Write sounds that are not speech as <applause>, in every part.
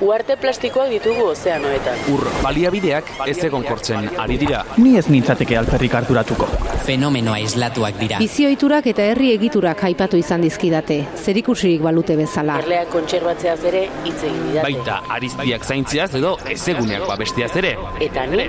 Uarte plastikoak ditugu ozeanoetan. Ur baliabideak ez egon kortzen ari dira. Ni ez nintzateke alperrik harturatuko. Fenomenoa islatuak dira. Bizioiturak eta herri egiturak aipatu izan dizkidate, zerikusirik balute bezala. Erleak kontserbatzeaz ere hitz egin didate. Baita ariztiak zaintziaz edo ezeguneak babestiaz ere. Eta ni,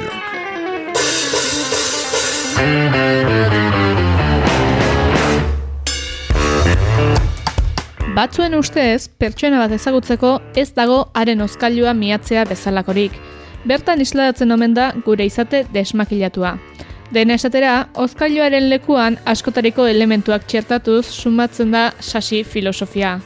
Batzuen ustez, pertsona bat ezagutzeko ez dago haren ozkailua miatzea bezalakorik. Bertan isladatzen omen da gure izate desmakilatua. Dena esatera, ozkailuaren lekuan askotariko elementuak txertatuz sumatzen da sasi filosofia.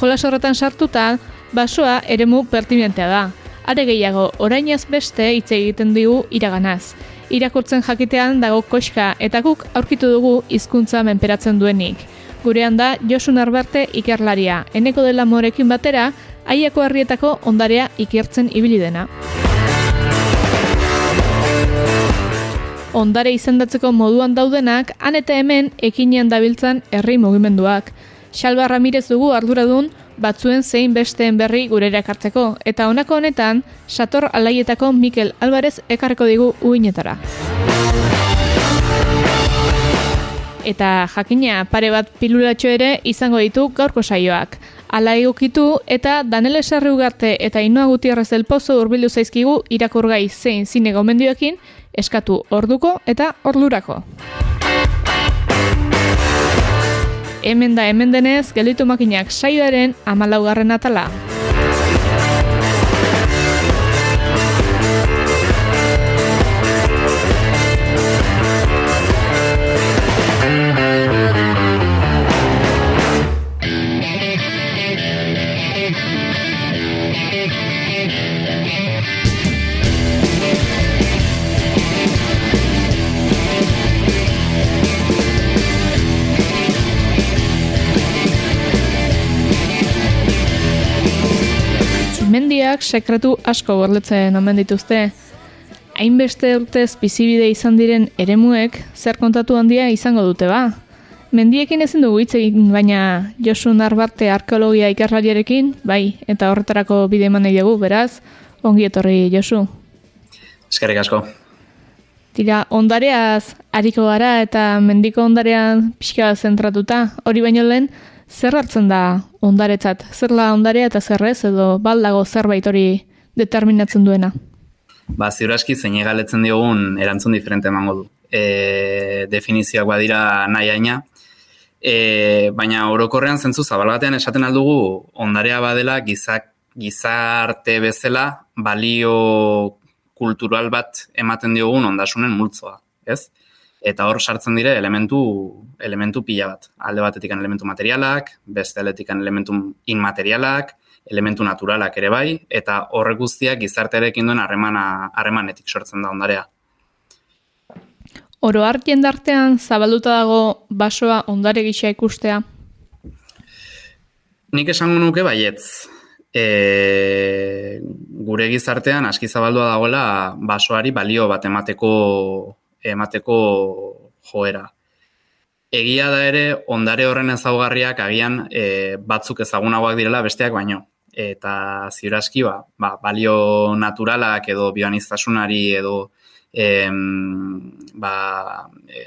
Jolas horretan sartuta, basoa eremu pertinentea da. Are gehiago, orainaz beste hitz egiten digu iraganaz. Irakurtzen jakitean dago koxka eta guk aurkitu dugu hizkuntza menperatzen duenik. Gurean da Josu Narbarte ikerlaria, eneko dela morekin batera, aiako herrietako ondarea ikertzen ibili dena. Ondare izendatzeko moduan daudenak, han eta hemen ekinean dabiltzan herri mugimenduak. Xalba Ramirez dugu arduradun batzuen zein besteen berri gurera ekartzeko, eta honako honetan, Sator Alaietako Mikel Alvarez ekarreko digu uinetara. Eta jakina pare bat pilulatxo ere izango ditu gaurko saioak. Ala egokitu eta Danele Sarri Ugarte eta Inoa Gutierrez del Pozo urbildu zaizkigu irakurgai zein zine gomendioekin eskatu orduko eta ordurako. Hemen da hemen denez, gelditu makinak saioaren amalaugarren atala. Mendiak sekretu asko gorletzen omen dituzte. Hainbeste urtez bizibide izan diren eremuek zer kontatu handia izango dute ba. Mendiekin ezin dugu hitz egin, baina Josu Narbarte arkeologia ikerlariarekin, bai, eta horretarako bide eman nahi dugu, beraz, ongi etorri Josu. Eskerrik asko. Tira, ondareaz ariko gara eta mendiko ondarean pixka zentratuta, hori baino lehen, zer hartzen da ondaretzat? Zer da ondarea eta zerrez edo baldago zerbait hori determinatzen duena? Ba, ziur aski zein galetzen diogun erantzun diferente emango du. E, definizioak badira nahi aina, e, baina orokorrean zentzu zabal batean esaten aldugu ondarea badela gizak, gizarte bezala balio kultural bat ematen diogun ondasunen multzoa, ez? Eta hor sartzen dire elementu, elementu pila bat. Alde batetik elementu materialak, beste aldetik elementu inmaterialak, elementu naturalak ere bai, eta horrek guztiak gizartearekin duen harremana harremanetik sortzen da ondarea. Oro har jendartean zabalduta dago basoa ondare gisa ikustea. Nik esango nuke baietz. E, gure gizartean aski zabaldua dagoela basoari balio bat emateko emateko joera. Egia da ere ondare horren ezaugarriak agian e, batzuk ezagunagoak direla besteak baino. Eta ziuraski ba, ba, balio naturalak edo bioanistasunari edo em, ba, e,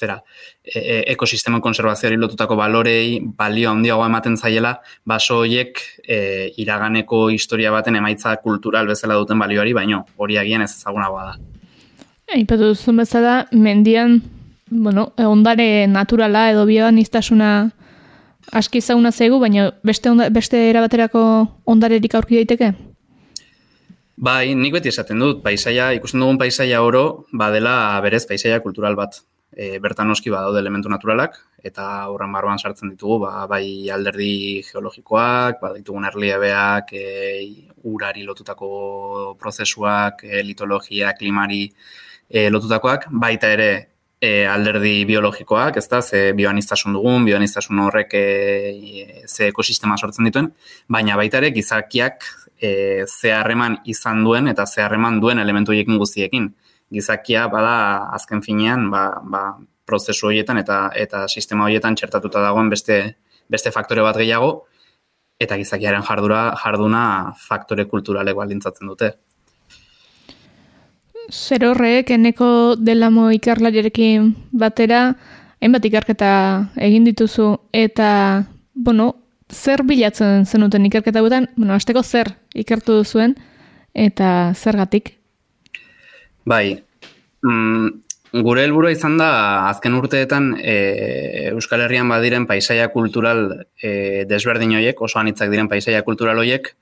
zera, e, e, ekosisteman konservazioari lotutako balorei balio handiagoa ematen zaiela, baso horiek e, iraganeko historia baten emaitza kultural bezala duten balioari, baino hori agian ez ezagunagoa da. Aipatu duzun bezala, mendian, bueno, ondare naturala edo bioanistasuna aski zauna zaigu, baina beste, onda, beste erabaterako ondarerik aurki daiteke? Bai, nik beti esaten dut, paisaia, ikusten dugun paisaia oro, badela berez paisaia kultural bat. E, bertan noski badaude elementu naturalak, eta horren barruan sartzen ditugu, ba, bai alderdi geologikoak, ba, ditugun erliebeak, e, urari lotutako prozesuak, e, litologia, klimari e, lotutakoak, baita ere e, alderdi biologikoak, ez da, ze bioaniztasun dugun, bioaniztasun horrek e, ze ekosistema sortzen dituen, baina baita ere gizakiak e, ze harreman izan duen eta ze harreman duen elementu horiekin guztiekin. Gizakia bada azken finean ba, ba, prozesu horietan eta eta sistema horietan txertatuta dagoen beste beste faktore bat gehiago eta gizakiaren jardura jarduna faktore kulturalek baldintzatzen dute. Zer horrek eneko delamo ikarlariarekin batera hainbat ikerketa egin dituzu eta bueno, zer bilatzen zenuten ikerketa gutan, bueno, azteko zer ikertu duzuen eta zergatik? Bai, mm, gure helburua izan da azken urteetan e, Euskal Herrian badiren paisaia kultural e, desberdin hoiek, oso anitzak diren paisaia kultural hoiek,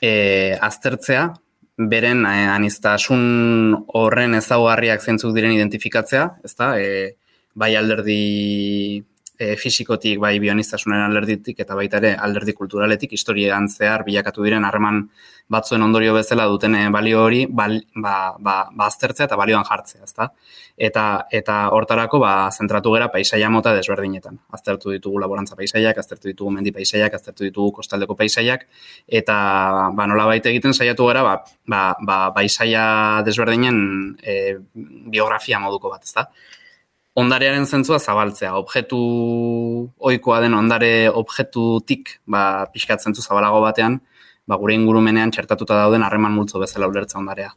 e, aztertzea, beren e, aniztasun horren ezaugarriak zentzuk diren identifikatzea, ezta? E, bai alderdi e, fisikotik, bai bioniztasunen alderditik, eta baita ere alderdi kulturaletik, historiean zehar bilakatu diren harreman batzuen ondorio bezala duten eh, balio hori, bal, ba, ba, ba aztertzea eta balioan jartzea, ezta? Eta, eta hortarako, ba, zentratu gera paisaia mota desberdinetan. Aztertu ditugu laborantza paisaiak, aztertu ditugu mendi paisaiak, aztertu ditugu kostaldeko paisaiak, eta, ba, nola baita egiten saiatu gara, ba, ba, ba, paisaia desberdinen e, biografia moduko bat, ezta? Ondarearen zentzua zabaltzea. Objektu ohikoa den ondare objektutik ba, pixkat zentzu zabalago batean, ba, gure ingurumenean txertatuta dauden harreman multzo bezala ulertza ondarea.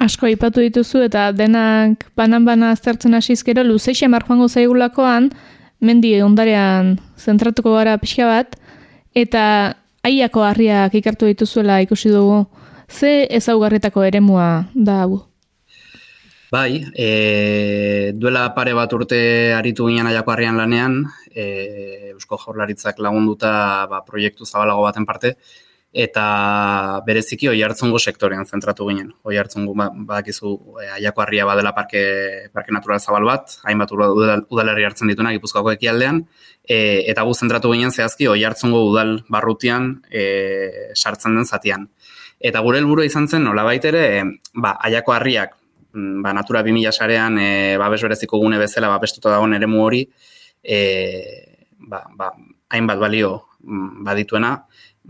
Asko ipatu dituzu eta denak banan-bana aztertzen hasizkero luzeixe marjoango zaigulakoan, mendi ondarean zentratuko gara pixka bat, eta aiako harriak ikartu dituzuela ikusi dugu, ze ezaugarritako eremua da hau? Bai, e, duela pare bat urte aritu ginen aiako harrian lanean, e, Eusko Jaurlaritzak lagunduta ba, proiektu zabalago baten parte, eta bereziki oi hartzungo sektorean zentratu ginen. Oi hartzungo ba, badakizu e, aiako harria badela parke, parke natural zabal bat, hainbat udal, udalerri hartzen ditunak ipuzkoako ekialdean, e, eta gu zentratu ginen zehazki oi hartzungo udal barrutian e, sartzen den zatian. Eta gure helburua izan zen, nola baitere, ba, aiako harriak ba, Natura 2000 sarean e, babes bereziko gune bezala babestuta dagoen eremu hori e, ba, ba, hainbat balio mm, badituena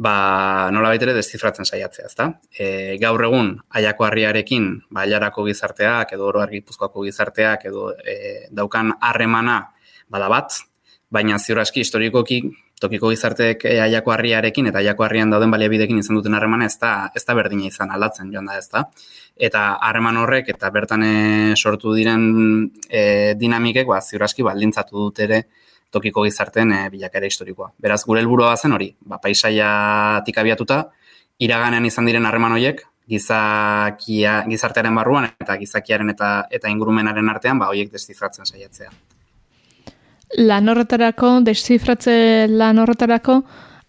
ba, nola baitere deszifratzen saiatzea, ezta? E, gaur egun, aiako harriarekin, ba, aiarako gizarteak, edo oro argipuzkoako gizarteak, edo e, daukan harremana bada bat, baina ziur aski historikoki tokiko gizarteek e, aiako harriarekin eta aiako harrian dauden baliabidekin izan duten harremana ez da, ez da berdina izan aldatzen joan da ez da eta harreman horrek eta bertan e, sortu diren e, dinamikek ba ziuraski baldintzatu dut ere tokiko gizarteen e, bilakera historikoa. Beraz gure helburua zen hori, ba paisaiatik abiatuta iraganean izan diren harreman horiek gizakia gizartearen barruan eta gizakiaren eta eta ingurumenaren artean ba hoiek deszifratzen saiatzea. Lan horretarako, deszifratze lan horretarako,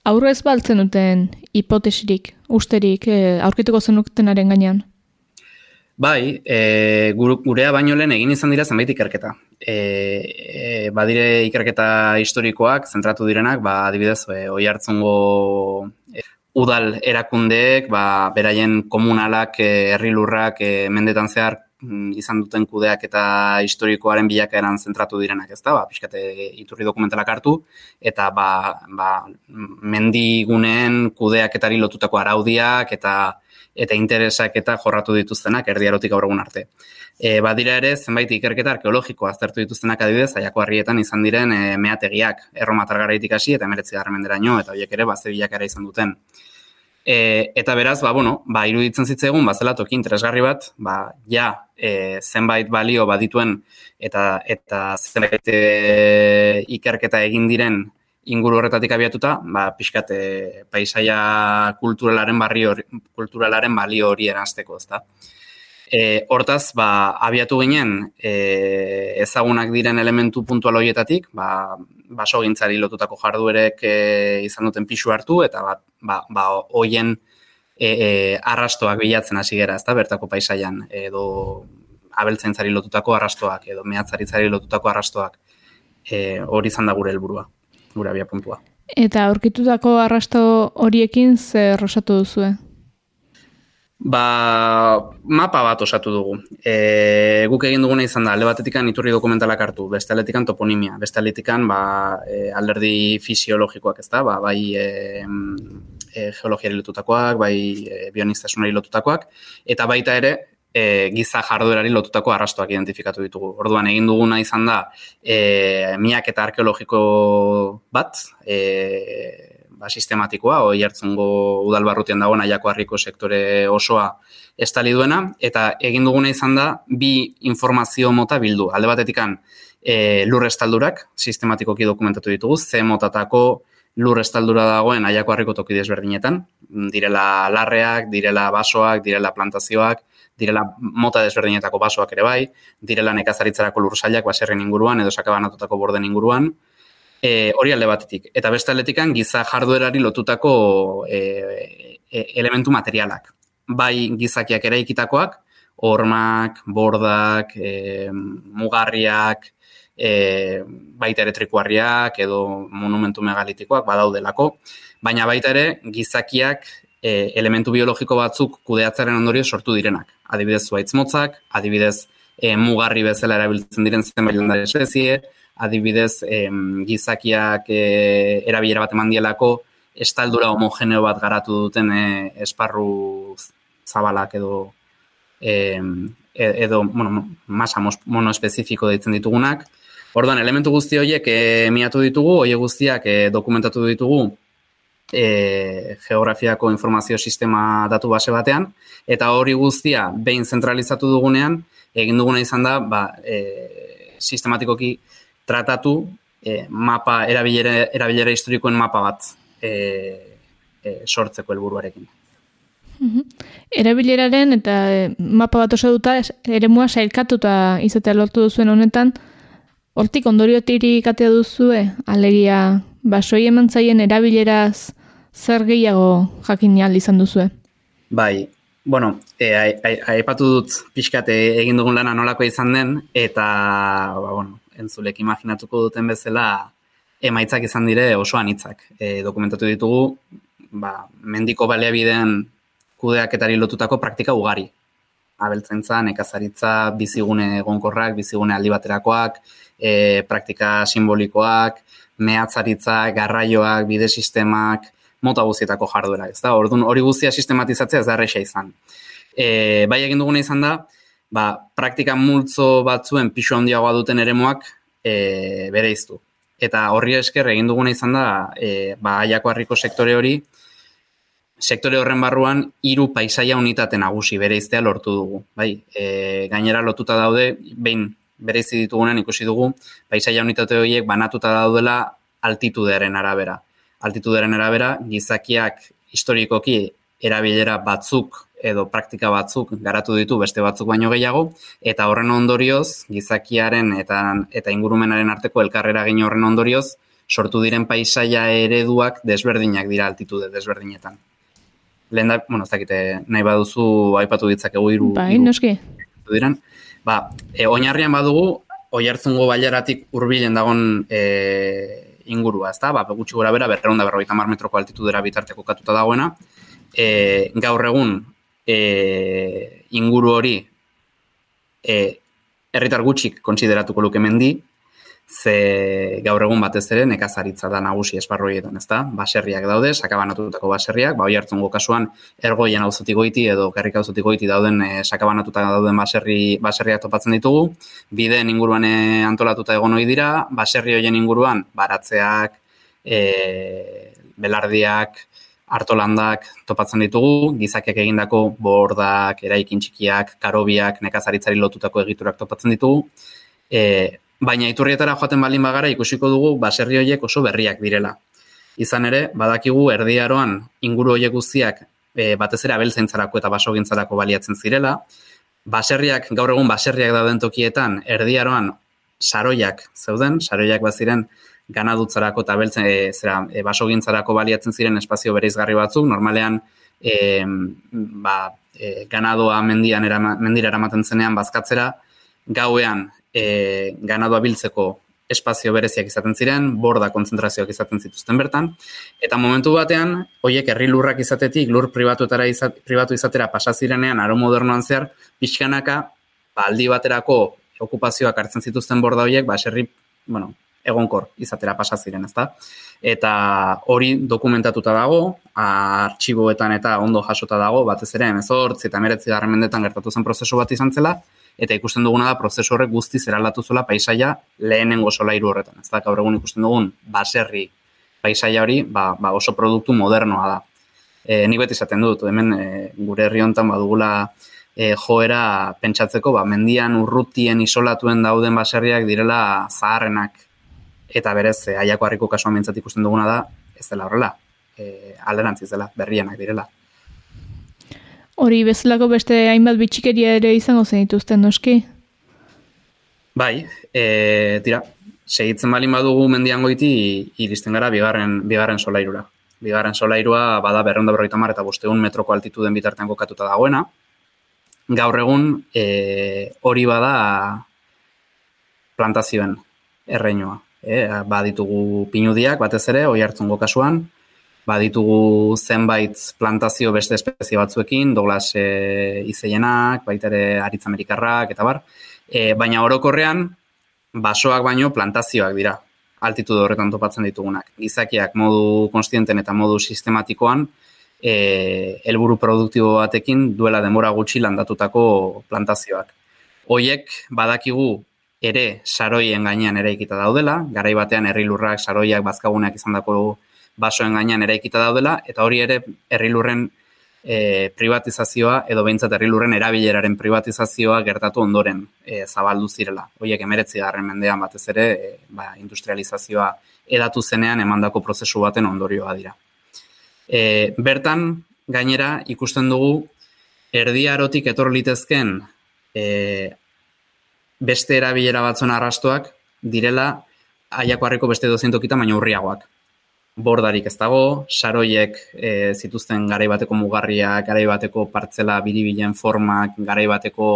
aurrez baltzen duten hipotesirik, usterik, aurkituko zenutenaren gainean? Bai, e, gurea baino lehen egin izan dira zenbait ikerketa. E, e, badire ikerketa historikoak, zentratu direnak, ba, adibidez, e, oi hartzungo e, udal erakundeek, ba, beraien komunalak, e, herrilurrak, e, mendetan zehar mm, izan duten kudeak eta historikoaren bilakaeran zentratu direnak, ez da, ba, pixkate iturri dokumentalak hartu, eta ba, ba, mendiguneen kudeaketari lotutako araudiak, eta eta interesak eta jorratu dituztenak erdiarotik aurregun arte. E, badira ere, zenbait ikerketa arkeologiko aztertu dituztenak adibidez, aiako harrietan izan diren e, meategiak, erromatar garaitik hasi eta emeretzi garramenderaino, eta horiek ere, baze bilakara izan duten. E, eta beraz, ba, bueno, ba, iruditzen zitzaigun, bazela toki interesgarri bat, ba, ja, e, zenbait balio badituen eta eta zenbait e, ikerketa egin diren inguru horretatik abiatuta, ba, pixkat, e, paisaia kulturalaren barri hori, kulturalaren balio hori eranzteko, ezta. E, hortaz, ba, abiatu ginen, e, ezagunak diren elementu puntual horietatik, ba, baso gintzari lotutako jarduerek e, izan duten pixu hartu, eta ba, ba, ba hoien e, e, arrastoak bilatzen hasi gera, ezta bertako paisaian edo abeltzaintzari lotutako arrastoak edo mehatzaritzari lotutako arrastoak. E, hori izan da gure helburua, gure abia puntua. Eta aurkitutako arrasto horiekin zer osatu duzue? Ba, mapa bat osatu dugu. E, guk egin duguna izan da, alde batetikan iturri dokumentalak hartu, beste aldetikan toponimia, beste aldetikan ba, e, alderdi fisiologikoak ez da, ba, bai e, e, geologiari lotutakoak, bai e, bionistasunari lotutakoak, eta baita ere, e, giza jarduerari lotutako arrastoak identifikatu ditugu. Orduan egin duguna izan da, e, miak eta arkeologiko bat, e, ba, sistematikoa, oi hartzungo udalbarrutian dagoen aiako harriko sektore osoa estali duena, eta egin duguna izan da, bi informazio mota bildu. Alde batetikan, e, lur estaldurak, sistematikoki dokumentatu ditugu, ze motatako lur estaldura dagoen aiako harriko toki desberdinetan, direla larreak, direla basoak, direla plantazioak, direla mota desberdinetako basoak ere bai, direla nekazaritzarako lursailak baserren inguruan edo sakabanatutako borden inguruan, e, hori alde batetik. Eta beste aldetikan giza jarduerari lotutako e, e, elementu materialak. Bai gizakiak eraikitakoak, hormak, bordak, e, mugarriak, e, baita ere trikuarriak edo monumentu megalitikoak badaudelako, baina baita ere gizakiak e, elementu biologiko batzuk kudeatzaren ondorio sortu direnak. Adibidez zuaitz motzak, adibidez e, mugarri bezala erabiltzen diren zenbait landare espezie, adibidez em, gizakiak e, erabilera bat eman dielako estaldura homogeneo bat garatu duten e, esparru zabalak edo e, edo bueno, masa monoespezifiko deitzen ditugunak. Orduan, elementu guzti horiek e, miatu ditugu, horiek guztiak e, dokumentatu ditugu e, geografiako informazio sistema datu base batean, eta hori guztia behin zentralizatu dugunean, egin duguna izan da, ba, e, sistematikoki tratatu e, mapa erabilera, erabilera historikoen mapa bat e, e, sortzeko helburuarekin. Mhm. Erabileraren eta mapa bat oso duta eremua sailkatuta izatea lortu duzuen honetan, hortik ondoriotirik atea duzue, alegia basoi eman zaien erabileraz zer gehiago jakin izan duzue? Bai, bueno, e, aipatu dut pixkate egin dugun lana nolakoa izan den, eta, ba, bueno, entzulek imaginatuko duten bezala emaitzak izan dire oso anitzak. E, dokumentatu ditugu, ba, mendiko baleabideen kudeaketari lotutako praktika ugari. Abeltzaintza, nekazaritza, bizigune egonkorrak, bizigune aldi baterakoak, e, praktika simbolikoak, mehatzaritza, garraioak, bide sistemak, mota guztietako jarduera, ez da? Orduan, hori guztia sistematizatzea ez da erresa izan. E, bai egin duguna izan da, ba, praktika multzo batzuen pixo handiagoa duten eremuak e, bere iztu. Eta horri esker egin duguna izan da, e, ba, aiako harriko sektore hori, sektore horren barruan hiru paisaia unitate nagusi bere iztea lortu dugu. Bai, e, gainera lotuta daude, behin bere ditugunen ikusi dugu, paisaia unitate horiek banatuta daudela altitudearen arabera. Altitudearen arabera, gizakiak historikoki erabilera batzuk edo praktika batzuk garatu ditu beste batzuk baino gehiago, eta horren ondorioz, gizakiaren eta, eta ingurumenaren arteko elkarrera gine horren ondorioz, sortu diren paisaia ereduak desberdinak dira altitude desberdinetan. Lehen da, bueno, ez dakite, nahi baduzu aipatu ditzakegu iru. Bai, noski. Diren. Ba, e, oinarrian badugu, oi hartzungo bailaratik urbilen dagon e, ingurua, ezta? Ba, gutxi gora bera, berreunda berroita mar metroko altitudera bitarteko katuta dagoena. E, gaur egun, e, inguru hori e, herritar gutxik kontsideratuko luke mendi, ze gaur egun batez ere nekazaritza da nagusi esparroietan, ezta? Baserriak daude, sakabanatutako baserriak, ba hartzungo kasuan ergoien auzotik goiti edo karrik auzotik goiti dauden e, sakabanatuta dauden baserri baserriak topatzen ditugu. Bideen inguruan e, antolatuta egon ohi dira, baserri hoien inguruan baratzeak, e, belardiak, hartolandak topatzen ditugu, gizakiak egindako bordak, eraikin txikiak, karobiak, nekazaritzari lotutako egiturak topatzen ditugu. E, baina iturrietara joaten balin bagara ikusiko dugu baserri horiek oso berriak direla. Izan ere, badakigu erdiaroan inguru horiek guztiak e, batez ere abeltzaintzarako eta basogintzarako baliatzen zirela. Baserriak, gaur egun baserriak dauden tokietan, erdiaroan saroiak zeuden, saroiak baziren ganadutzarako eta beltzen, e, zera, e, basogintzarako baliatzen ziren espazio bereizgarri batzuk, normalean e, ba, e, ganadoa mendian erama, mendira eramaten zenean bazkatzera, gauean e, ganadoa biltzeko espazio bereziak izaten ziren, borda kontzentrazioak izaten zituzten bertan, eta momentu batean, hoiek herri lurrak izatetik, lur pribatuetara izat, pribatu izatera pasazirenean, aro modernoan zehar, pixkanaka, ba, aldi baterako okupazioak hartzen zituzten borda horiek, ba, eserri, bueno, egonkor izatera pasa ziren, ezta? Eta hori dokumentatuta dago, artxiboetan eta ondo jasota dago, batez ere, emezortzi eta emeretzi garren mendetan gertatu zen prozesu bat izan zela, eta ikusten duguna da prozesu horrek guzti zeraldatu zela paisaia lehenengo solairu horretan. Ez da, gaur egun ikusten dugun baserri paisaia hori ba, ba oso produktu modernoa da. E, nik beti esaten dut, hemen e, gure herri hontan badugula e, joera pentsatzeko, ba, mendian urrutien isolatuen dauden baserriak direla zaharrenak eta berez e, aiako harriko kasua mentzat ikusten duguna da, ez dela horrela, e, alderantziz dela, berrienak direla. Hori bezalako beste hainbat bitxikeria ere izango zen dituzten noski? Bai, e, tira, segitzen balin badugu mendian goiti iristen gara bigarren, bigarren solairura. Bigarren solairua bada berreunda berroita mar eta bosteun metroko altituden bitartean kokatuta dagoena. Gaur egun e, hori bada plantazioen erreinua e, baditugu pinudiak batez ere, oi hartzungo kasuan, baditugu zenbait plantazio beste espezie batzuekin, Douglas e, izeienak, baita ere aritz amerikarrak, eta bar, e, baina orokorrean, basoak baino plantazioak dira, altitude horretan topatzen ditugunak. Gizakiak modu konstienten eta modu sistematikoan, e, helburu produktibo batekin duela denbora gutxi landatutako plantazioak. Hoiek badakigu ere saroien gainean eraikita daudela, garai batean herrilurrak saroiak bazkaguneak izandako basoen gainean eraikita daudela eta hori ere herrilurren e, privatizazioa edo behintzat herrilurren erabileraren privatizazioa gertatu ondoren e, zabaldu zirela. Hoiek 19. mendean batez ere e, ba, industrializazioa edatu zenean emandako prozesu baten ondorioa dira. E, bertan gainera ikusten dugu erdiarotik etor litezken e, beste erabilera batzuen arrastoak direla aiako harriko beste dozentokita baina urriagoak. Bordarik ez dago, saroiek e, zituzten garai bateko mugarriak, garai bateko partzela biribilen formak, garai bateko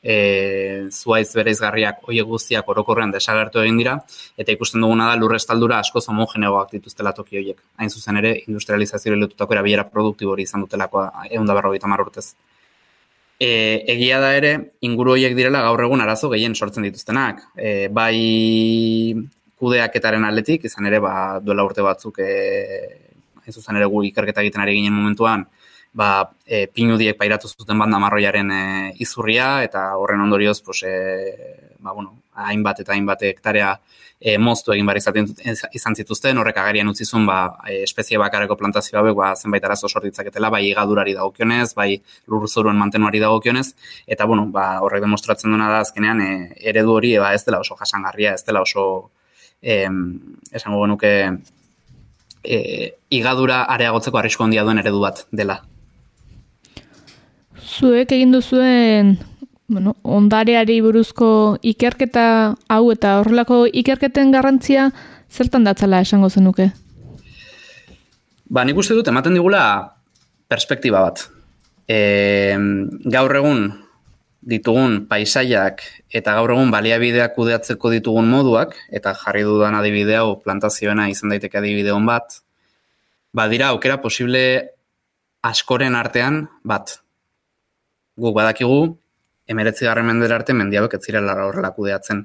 e, zuaiz bereizgarriak hoi guztiak orokorrean desagertu egin dira, eta ikusten duguna da lurrestaldura asko homogeneoak dituztela toki horiek. Hain zuzen ere, industrializazio lotutako erabilera produktibori izan dutelakoa egun da berrogeita urtez. E, egia da ere, inguru horiek direla gaur egun arazo gehien sortzen dituztenak. E, bai kudeaketaren atletik, izan ere, ba, duela urte batzuk, e, ez zuzen ere gu ikerketa egiten ari ginen momentuan, ba, e, pinudiek pairatu zuten banda marroiaren e, izurria, eta horren ondorioz, pues, e, ba, bueno, hainbat eta hainbat hektarea e, moztu egin bar izaten izan zituzten, horrek agarian utzizun ba, e, espezie bakarreko plantazio hauek ba, zenbait arazo sortitzaketela, bai igadurari dagokionez, bai lurzuruen mantenuari dagokionez, eta bueno, ba, horrek demostratzen duena da azkenean e, eredu hori ba, ez dela oso jasangarria, ez dela oso e, esango genuke e, igadura areagotzeko arrisko handia duen eredu bat dela. Zuek egin duzuen bueno, ondareari buruzko ikerketa hau eta horrelako ikerketen garrantzia zertan datzala esango zenuke? Ba, nik uste dut ematen digula perspektiba bat. E, gaur egun ditugun paisaiak eta gaur egun baliabideak kudeatzeko ditugun moduak, eta jarri dudan adibide hau plantazioena izan daiteke adibide hon bat, badira aukera posible askoren artean bat. Guk badakigu emeretzi garren mendera arte mendiabek ez zirela horrela kudeatzen.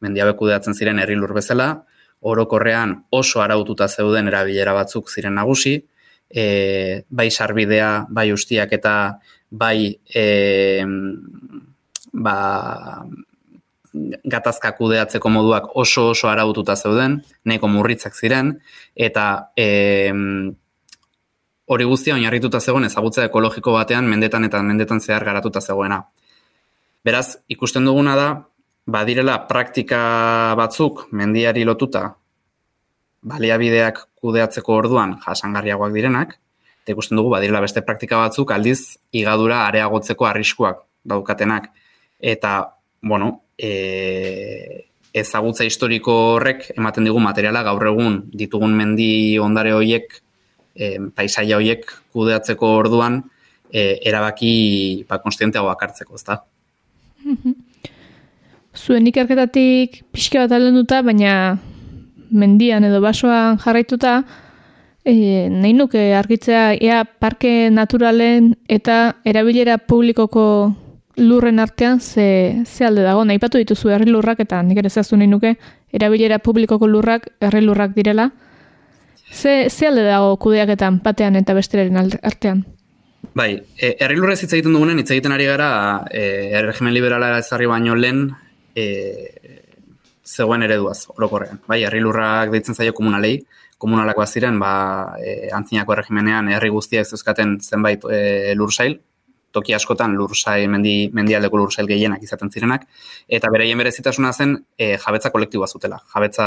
Mendiabek kudeatzen ziren herri lur bezala, orokorrean oso araututa zeuden erabilera batzuk ziren nagusi, e, bai sarbidea, bai ustiak eta bai e, ba, gatazka kudeatzeko moduak oso oso araututa zeuden, nahiko murritzak ziren, eta e, hori guztia oinarrituta zegoen ezagutza ekologiko batean mendetan eta mendetan zehar garatuta zegoena. Beraz, ikusten duguna da, badirela praktika batzuk mendiari lotuta baliabideak kudeatzeko orduan jasangarriagoak direnak, eta ikusten dugu badirela beste praktika batzuk aldiz igadura areagotzeko arriskuak daukatenak. Eta, bueno, e, ezagutza historiko horrek ematen digu materiala gaur egun ditugun mendi ondare horiek e, paisaia horiek kudeatzeko orduan e, erabaki ba, konstienteagoak hartzeko, ezta? <laughs> Zuen ikerketatik pixka bat aldenduta, baina mendian edo basoan jarraituta, e, nahi nuke argitzea ea parke naturalen eta erabilera publikoko lurren artean ze, ze alde dago. Nahi patu dituzu herri lurrak eta nik ere zehaztu nahi nuke erabilera publikoko lurrak herri lurrak direla. Ze, ze alde dago kudeaketan batean eta bestelaren artean? Bai, e, herri lurrez hitz egiten dugunen, hitz egiten ari gara, e, erregimen liberala ezarri baino lehen, e, zegoen ereduaz, orokorrean. Bai, herri lurrak deitzen zaio komunalei, komunalakoa ziren, ba, e, antzinako erregimenean herri guztiak zeuzkaten zenbait e, lursail, toki askotan lursail, mendi, mendialdeko lursail gehienak izaten zirenak, eta beraien berezitasuna zen e, jabetza kolektiboa zutela. Jabetza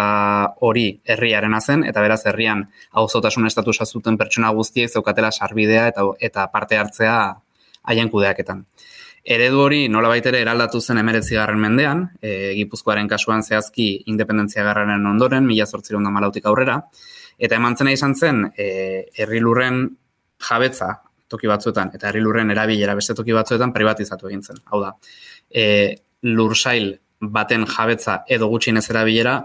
hori herriarena zen, eta beraz herrian auzotasun estatusa zuten pertsona guztiek zeukatela sarbidea eta, eta parte hartzea haien kudeaketan. Eredu hori nola baitere eraldatu zen emeretzi garren mendean, e, Gipuzkoaren kasuan zehazki independentzia garraren ondoren, mila zortziron malautik aurrera, eta eman zena izan zen, e, herri lurren jabetza toki batzuetan, eta herri lurren erabilera beste toki batzuetan privatizatu egin zen. Hau da, e, lursail baten jabetza edo gutxinez erabilera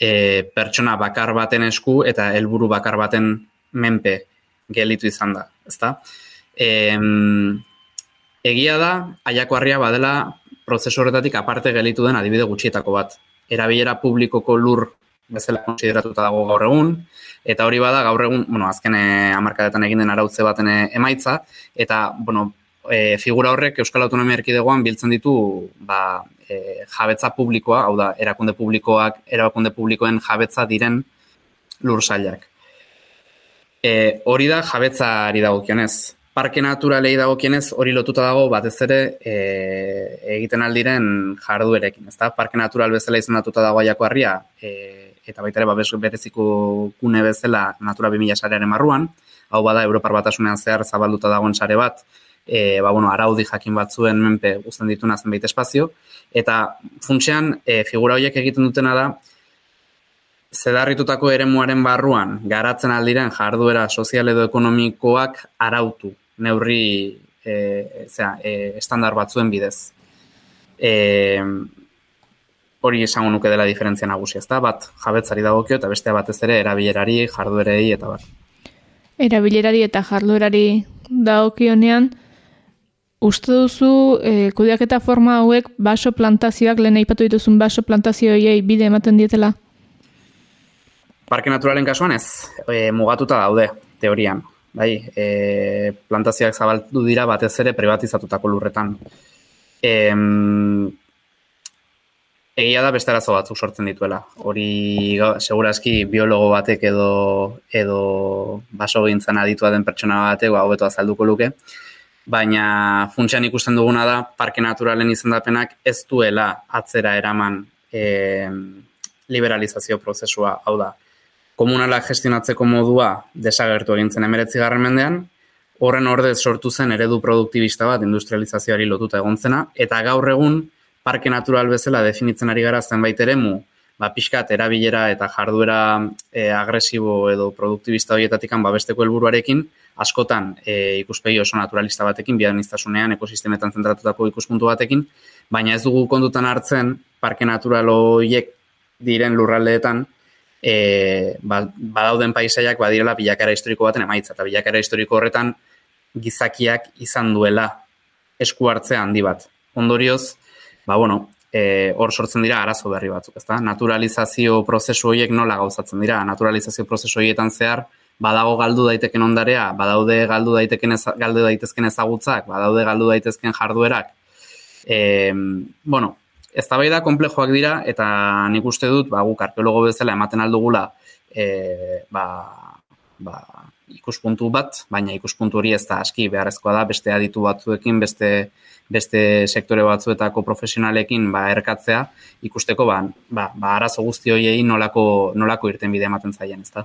e, pertsona bakar baten esku eta helburu bakar baten menpe gelitu izan da, ezta? E, egia da, aiako harria badela prozesu horretatik aparte gelitu den adibide gutxietako bat. Erabilera publikoko lur bezala konsideratuta dago gaur egun, eta hori bada gaur egun, bueno, azken eh, hamarkadetan egin den arautze baten eh, emaitza, eta, bueno, e, figura horrek Euskal Autonomia Erkidegoan biltzen ditu, ba, e, jabetza publikoa, hau da, erakunde publikoak, erakunde publikoen jabetza diren lursailak. E, hori da jabetzari dagokionez. Parke naturalei dagokionez hori lotuta dago batez ere e, egiten aldiren jarduerekin, ezta? Parke natural bezala izendatuta dago aiako harria, e, eta baita ere babes bereziko gune bezala Natura 2000 sarearen marruan, hau bada Europar batasunean zehar zabalduta dagoen sare bat, e, ba, bueno, araudi jakin batzuen menpe guztien dituna zenbait espazio, eta funtsean e, figura horiek egiten dutena da, zedarritutako eremuaren barruan garatzen aldiren jarduera sozial edo ekonomikoak arautu neurri e, zera, e, estandar batzuen bidez. E, hori esango nuke dela diferentzia nagusi, ezta? Bat jabetzari dagokio eta bestea batez ere erabilerari, jarduerei eta bat. Erabilerari eta jarduerari dagokionean uste duzu e, kudeaketa forma hauek baso plantazioak lehen aipatu dituzun baso plantazioei bide ematen dietela? Parke naturalen kasuan ez, e, mugatuta daude teorian. Bai, e, plantazioak zabaldu dira batez ere privatizatutako lurretan. E, egia da beste arazo batzuk sortzen dituela. Hori segurazki biologo batek edo edo baso gintzen aditua den pertsona batek ba hobeto azalduko luke. Baina funtsean ikusten duguna da parke naturalen izendapenak ez duela atzera eraman e, liberalizazio prozesua, hau da. Komunala gestionatzeko modua desagertu egintzen emeretzi garren mendean, horren ordez sortu zen eredu produktibista bat industrializazioari lotuta egontzena, eta gaur egun parke natural bezala definitzen ari gara zenbait eremu, ba, pixkat erabilera eta jarduera e, agresibo edo produktibista horietatikan babesteko helburuarekin, askotan e, ikuspegi oso naturalista batekin, biadniztasunean, ekosistemetan zentratutako ikuspuntu batekin, baina ez dugu kondutan hartzen parke natural horiek diren lurraldeetan, e, ba, badauden paisaiak badirela bilakara historiko baten emaitza, eta bilakara historiko horretan gizakiak izan duela esku hartzea handi bat. Ondorioz, ba, bueno, e, hor sortzen dira arazo berri batzuk, ezta? Naturalizazio prozesu horiek nola gauzatzen dira? Naturalizazio prozesu horietan zehar, badago galdu daiteken ondarea, badaude galdu daiteken ez, galdu daitezken ezagutzak, badaude galdu daitezken jarduerak. E, bueno, ez da da komplejoak dira, eta nik uste dut, ba, guk arkeologo bezala ematen aldugula, e, ba, ba, ikuspuntu bat, baina ikuspuntu hori ez da aski beharrezkoa da, beste aditu batzuekin, beste beste sektore batzuetako profesionalekin ba, erkatzea, ikusteko ba, ba, ba arazo guzti horiei nolako, nolako irten bide ematen zaien, ezta?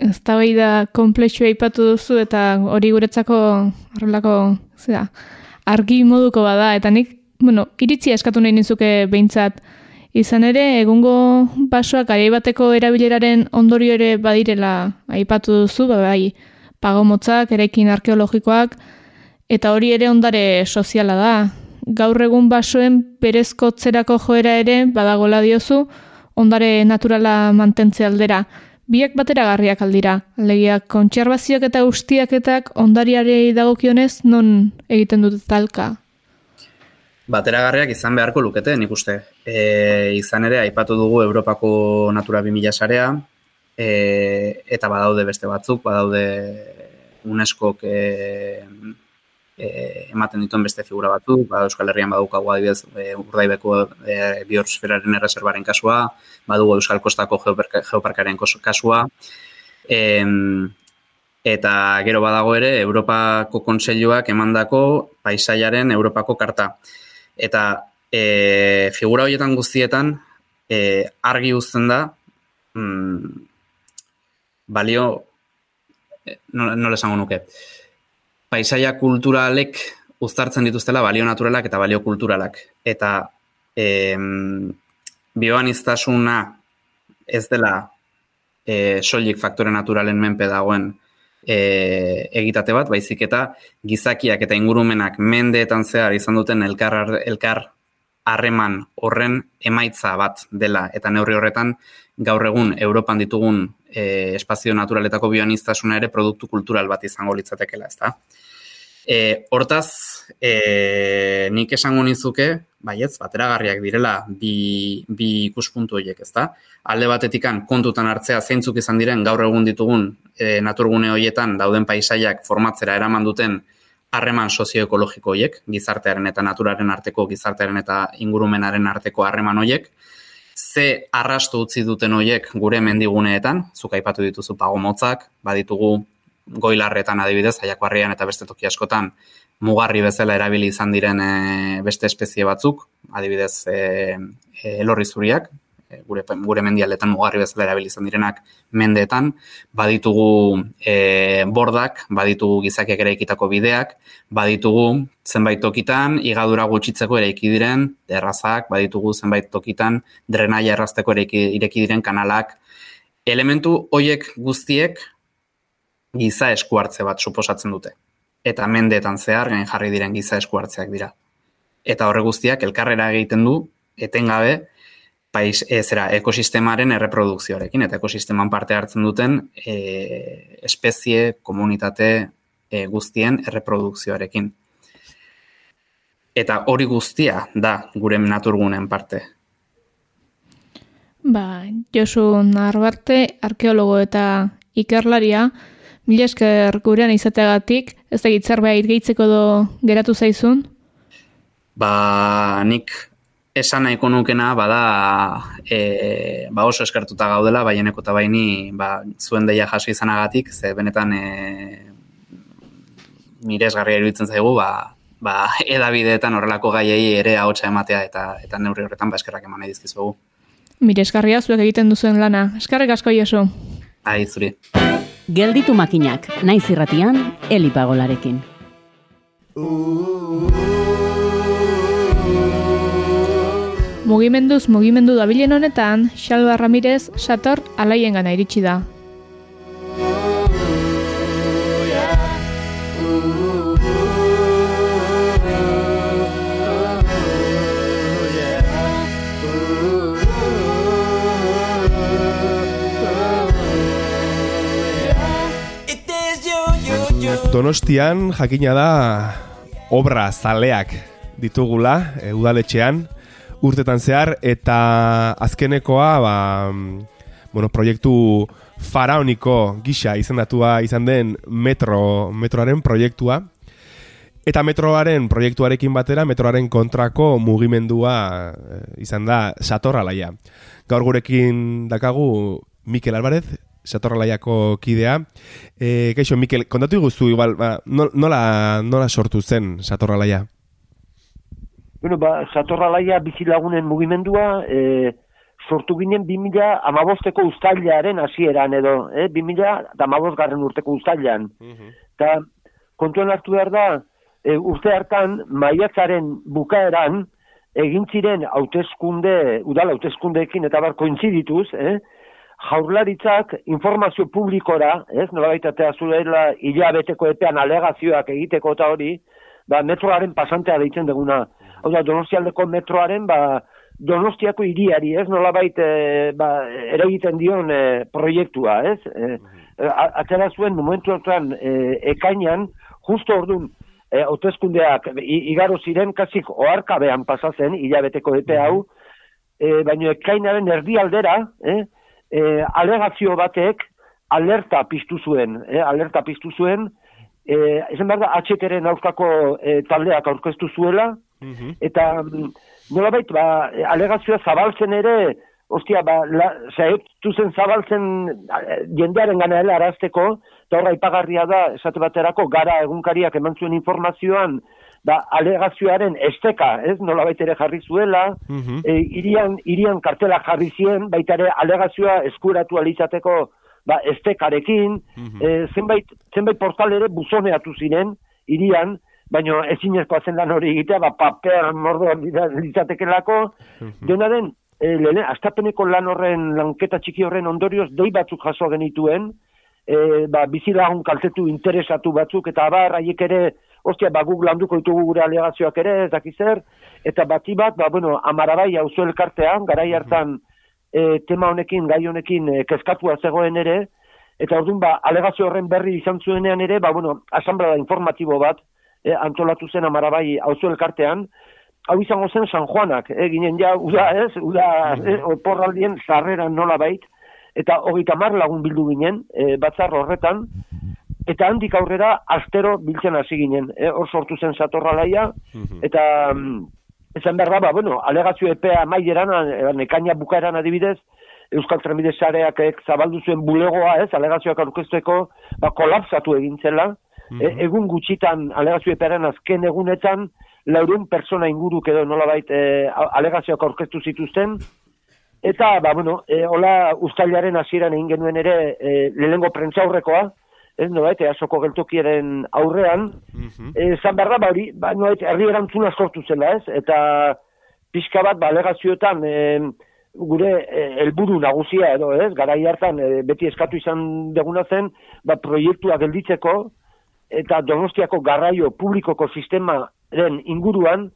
Ez da bai da komplexua ipatu duzu eta hori guretzako horrelako zera, argi moduko bada eta nik, bueno, iritzia eskatu nahi nizuke behintzat Izan ere, egungo basoak ari bateko erabileraren ondorio ere badirela aipatu duzu, ba, bai, pagomotzak, erekin arkeologikoak, eta hori ere ondare soziala da. Gaur egun basoen berezkotzerako joera ere badagola diozu, ondare naturala mantentze aldera. Biak bateragarriak aldira. Alegia, kontserbazioak eta ustiaketak ondariarei dagokionez non egiten dute talka? Bateragarriak izan beharko lukete, nik uste. E, izan ere, aipatu dugu Europako Natura 2000 sarea, e, eta badaude beste batzuk, badaude UNESCO e, e, ematen dituen beste figura batzuk, bada Euskal Herrian badukagu adibidez e, urdaibeko e, biosferaren erreserbaren kasua, badugu Euskal Kostako geoparkaren kasua, e, eta gero badago ere Europako Kontseiluak emandako paisaiaren Europako karta eta e, figura horietan guztietan e, argi uzten da mm, balio e, nola esango nuke? Paisaia kulturalek uztartzen dituztela balio naturalak eta balio kulturalak. Eta e, bioan iztasuna ez dela e, soilik faktore naturalen menpe dagoen e, egitate bat, baizik eta gizakiak eta ingurumenak mendeetan zehar izan duten elkar, elkar harreman horren emaitza bat dela eta neurri horretan gaur egun Europan ditugun e, espazio naturaletako bioaniztasuna ere produktu kultural bat izango litzatekela, ezta? E, hortaz, e, nik esango nizuke, baietz, bateragarriak direla bi, bi ikuspuntu horiek, ezta? Alde batetikan kontutan hartzea zeintzuk izan diren gaur egun ditugun e, naturgune horietan dauden paisaiak formatzera eraman duten harreman sozioekologiko horiek, gizartearen eta naturaren arteko, gizartearen eta ingurumenaren arteko harreman horiek, ze arrastu utzi duten horiek gure mendiguneetan, zuk aipatu dituzu pagomotzak, baditugu goilarretan adibidez, aiakoarrian eta beste toki askotan, mugarri bezala erabili izan diren e, beste espezie batzuk, adibidez e, e, elorri zuriak, gure, gure mendialetan mugarri bezala erabili izan direnak mendeetan, baditugu e, bordak, baditugu gizakiak ere ikitako bideak, baditugu zenbait tokitan, igadura gutxitzeko ere diren, errazak, baditugu zenbait tokitan, drenaia errazteko ere ireki diren kanalak, elementu hoiek guztiek giza eskuartze bat suposatzen dute. Eta mendeetan zehar gain jarri diren giza eskuartzeak dira. Eta horre guztiak elkarrera egiten du etengabe pais ezera ekosistemaren erreprodukzioarekin eta ekosisteman parte hartzen duten e, espezie, komunitate e, guztien erreprodukzioarekin. Eta hori guztia da gure naturgunen parte. Ba, Josu Narbarte, arkeologo eta ikerlaria, Mila esker gurean izateagatik, ez da gitzarbea irgeitzeko do geratu zaizun? Ba, nik esan nahiko nukena, bada, e, ba oso eskertuta gaudela, baieneko eta baini, ba, zuen deia jaso izanagatik, ze benetan e, miresgarria iruditzen zaigu, ba, ba, <laughs> edabideetan horrelako gaiei ere ahotsa ematea eta eta neurri horretan ba eskerrak eman nahi dizkizugu. Miresgarria zuek egiten duzuen lana. Eskerrik asko Josu. Ai, zuri. Gelditu makinak, naiz irratian, elipagolarekin. Mugimenduz mugimendu dabilen honetan, Xalba Ramirez sator alaien gana iritsi da. Donostian jakina da obra zaleak ditugula e, udaletxean urtetan zehar eta azkenekoa ba, bueno, proiektu faraoniko gisa izendatua izan den metro, metroaren proiektua eta metroaren proiektuarekin batera metroaren kontrako mugimendua e, izan da satorralaia. Gaur gurekin dakagu Mikel Alvarez, satorralaiako kidea. E, Kaixo, Mikel, kontatu guztu, igual, ba, nola, nola sortu zen satorralaia? Bueno, ba, satorralaia bizilagunen mugimendua, e, sortu ginen 2000 amabosteko ustailaren hasieran edo, eh? 2000 amabost garren urteko ustailan. Eta kontuan hartu behar da, e, urte hartan, maiatzaren bukaeran, egin ziren hauteskunde, udal hauteskundeekin eta bar kointzidituz, eh? Jaurlaritzak informazio publikora, ez, nola baitatea zuela hilabeteko epean alegazioak egiteko eta hori, ba, metroaren pasantea deitzen deguna. Hau da, donostialdeko metroaren, ba, donostiako hiriari, ez, nola baita, ba, ere egiten dion e, proiektua, ez? E, a- atera zuen momentu hortan e, ekainan, justo ordun e, hauteskundeak i- igaro ziren kasik oarkabean pasatzen hilabeteko epe hau, e, baino ekainaren erdialdera, eh, e, alegazio batek alerta piztu zuen, eh, alerta piztu zuen, e, esan behar da, atxeteren aurkako e, taldeak aurkeztu zuela, eta mm, nolabait, ba, e, alegazioa zabaltzen ere, ostia, ba, la, zen zabaltzen jendearen gana arazteko, eta horra ipagarria da, esate baterako, gara egunkariak eman zuen informazioan, ba, alegazioaren esteka, ez, nolabait ere jarri zuela, e, irian, irian kartela jarri zien, baita ere alegazioa eskuratu alizateko ba, estekarekin, e, zenbait, zenbait portal ere buzoneatu ziren, irian, baino ezinezkoa zen lan hori egitea, ba, paper mordo litzatekelako, dena den, e, lehen, astapeneko lan horren, lanketa txiki horren ondorioz, dei batzuk jaso genituen, e, ba, bizilagun kaltetu interesatu batzuk, eta abar, haiek ere, ostia, ba, guk landuko ditugu gure alegazioak ere, ez dakiz zer, eta bati bat, ba, bueno, amarabai hauzo elkartean, garai hartan e, tema honekin, gai honekin e, kezkatua zegoen ere, eta orduan, ba, alegazio horren berri izan zuenean ere, ba, bueno, asamblea informatibo bat, e, antolatu zen amarabai hauzo elkartean, hau izango zen San Juanak, e, ginen ja, uda, ez, uda, e, oporraldien zarreran nola bait, eta hogeita mar lagun bildu ginen, e, batzar horretan, eta handik aurrera astero biltzen hasi ginen, e, hor sortu zen satorralaia, eta mm, esan behar da, ba, bueno, alegazio epea maieran, e, nekaina bukaeran adibidez, Euskal Trenbide Sareak ek zabaldu zuen bulegoa, ez, alegazioak aurkezteko, ba, kolapsatu egin zela, e, egun gutxitan alegazio epearen azken egunetan, laurun persona inguruk edo nolabait e, alegazioak aurkeztu zituzten, eta, ba, bueno, e, hola ustailaren hasieran egin genuen ere e, lehengo prentzaurrekoa, ez nolabait, easoko geltokiaren aurrean, e, zan behar da, ba, hori, ba, nolabait, herri erantzuna sortu zela, ez, eta pixka bat, ba, alegazioetan, e, gure helburu nagusia edo, ez, garai hartan e, beti eskatu izan deguna zen, ba, proiektua gelditzeko, eta donostiako garraio publikoko sistemaren inguruan,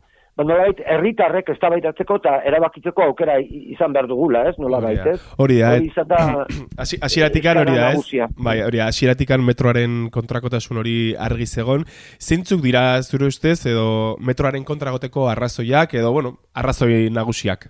nolabait, herritarrek eztabaidatzeko eta erabakitzeko aukera izan behar dugula, ez, nolabait, ez? Hori da, Hori Hasi- <clears throat> Hasieratikan hori da, ez? Bai, hori, hasieratikan metroaren kontrakotasun hori argi zegon. Zeintzuk dira zure ustez edo metroaren kontragoteko arrazoiak edo, bueno, arrazoi nagusiak?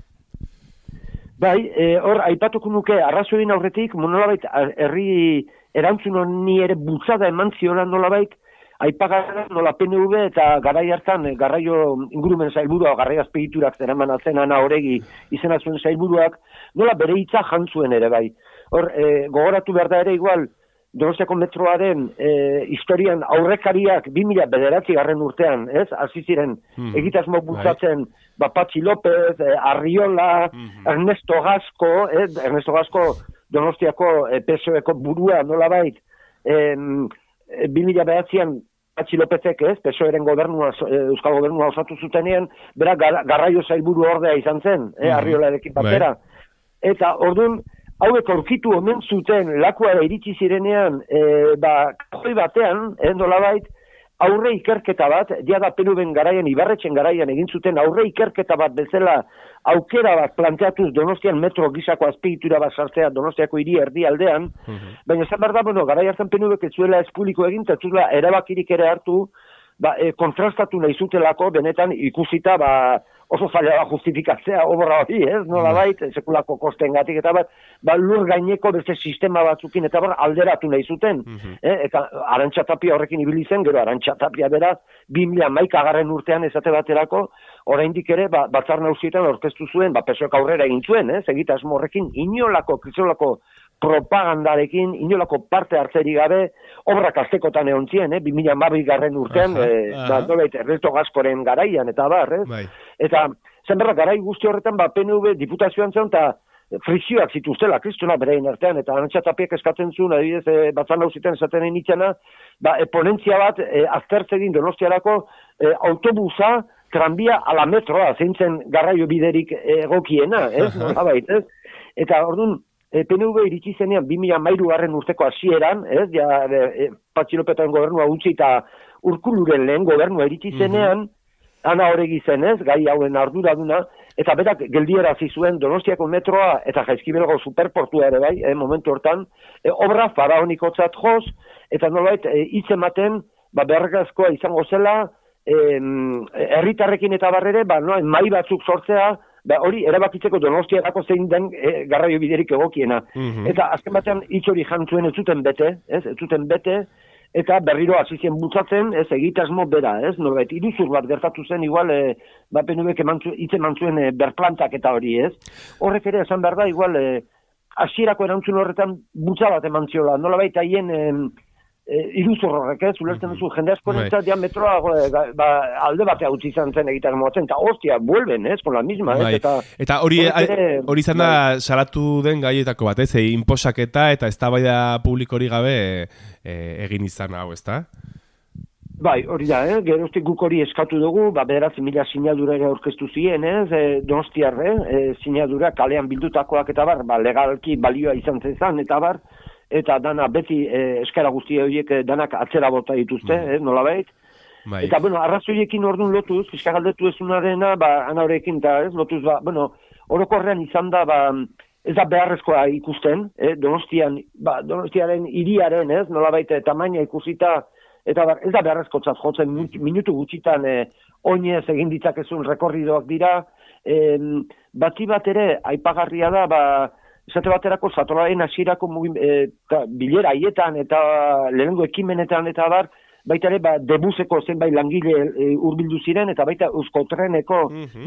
Bai, e, hor, aipatuko nuke, arrazoin aurretik, nolabait, herri erantzun honi ere bultzada eman ziola nolabait, aipagarra nola PNV eta garai hartan eh, garraio ingurumen zailburua, garraio azpegiturak zeraman atzen ana horegi izena zuen zailburuak, nola bere hitza jantzuen ere bai. Hor, e, gogoratu behar da ere igual, Donostiako metroaren e, historian aurrekariak 2000 bederatzi garren urtean, ez? Hasi ziren Mhm. egitasmo bultzatzen ba, Patxi López, eh, Arriola, Ernesto Gasco, eh, Ernesto Gasco Donostiako eh, PSOeko burua nolabait, em, eh, 2000 behatzean Patxi Lópezek, ez, PSOeren gobernua, eh, Euskal gobernua osatu zutenean, bera gar, garraio zailburu ordea izan zen, eh, Mhm. Arriolarekin batera. Eta ordun hauek aurkitu omen zuten lakuara iritsi zirenean, e, ba, kajoi batean, eh, nolabait, aurre ikerketa bat, dia da penuben garaian, ibarretxen garaian egin zuten aurre ikerketa bat bezala aukera bat planteatuz Donostian metro gisako azpigitura bat sartzea Donostiako hiri erdi aldean, baina esan behar da, bueno, garai hartan penubek ez zuela ez publiko egin, eta ez erabakirik ere hartu, ba, e, kontrastatu nahi zutelako, benetan ikusita, ba, oso zaila da justifikatzea obra hori, ez, nola bait, sekulako kosten gatik, eta bat, ba, lur gaineko beste sistema batzukin, eta bar, alderatu nahi zuten, eh, eta arantxatapia horrekin ibili zen, gero arantxatapia beraz, 2000 maikagarren urtean esate baterako, oraindik ere, ba, batzar nausietan orkestu zuen, ba, pesoek aurrera egin zuen, ez, egitasmo horrekin, inolako, krizolako propagandarekin, inolako parte hartzeri gabe, obrak aztekotan egon zien, eh, 2000 garren urtean, Aha, eh, aha. ba, nolait, Ernesto Gaskoren garaian, eta bar, ez? Bai. Eta, zen berra, garai guzti horretan, ba, PNV diputazioan zen, eta frizioak zituztela, kristuna berein artean, eta anantxatapiak eskatzen zuen, adibidez, e, batzan hausiten esaten egin itxena, ba, e, ponentzia bat, e, aztertzegin donostiarako, e, autobusa, tranbia ala metroa, zeintzen garraio biderik egokiena, ez? <laughs> Nolabait, ez? Eta orduan, e, PNV iritsi zenean 2013 garren urteko hasieran, ez? Ja e, e, Patxi Lopetaren gobernua utzi eta urkuluren lehen gobernua iritsi zenean, ana horregi zen, ez? Gai hauen arduraduna, eta berak geldiera zuen Donostiako metroa eta Jaizkibelgo superportua ere bai, eh, momentu hortan, e, obra faraonikotzat joz, eta nolait, e, hitz ematen, ba, bergazkoa izango zela, herritarrekin eta barrere, ba, no, mai batzuk sortzea, ba, hori erabakitzeko donostiarako zein den e, garraio biderik egokiena. Mhm. Eta azken batean hitz hori jantzuen ez zuten bete, ez, ez zuten bete, eta berriro hasi zien bultzatzen, ez egitasmo bera, ez? Norbait iruzur bat gertatu zen igual eh ba PNVk emantzu e, berplantak eta hori, ez? Horrek ere esan behar da igual eh hasierako erantzun horretan bultza bat emantziola. Nolabait haien eh, e, iruzur horrek, ez? Ulertzen duzu jende asko Bai. entzat ja metroa e, ga- ba, alde batea utzi izan zen egiten moatzen, eta hostia, vuelven, ez? Con la misma, ez? Bai. Eta, Eta hori ere- hori izan da salatu den gaietako bat, ez? E, inposaketa eta eztabaida publikori gabe e, egin izan hau, ezta? Bai, hori da, eh? geroztik guk hori eskatu dugu, ba, bederatzi mila sinadura ere aurkeztu ziren, ez? E, donostiarre, e, sinadura kalean bildutakoak eta bar, ba, legalki balioa izan zezan, eta bar, eta dana beti e, eskara guzti horiek e, danak atzera bota dituzte, Mm. eh, nolabait? Bai. Eta, bueno, arrazoiekin orduan lotuz, fiskagaldetu ezunarena, ba, ana horrekin, eta ez, lotuz, ba, bueno, orokorrean izan da, ba, ez da beharrezkoa ikusten, eh, donostian, ba, donostiaren iriaren, ez, nolabait, eh, tamaina ikusita, eta bar, ez da beharrezkotzat jotzen mut- minutu gutxitan eh, oinez egin ditzakezun rekorridoak dira, em, bati bat ere, aipagarria da, ba, esate baterako zatoraren hasierako mugim- eh, ta, bilera haietan eta lehenengo ekimenetan eta bar, baita ere, ba, debuzeko zenbait langile e, urbildu ziren, eta baita euskotreneko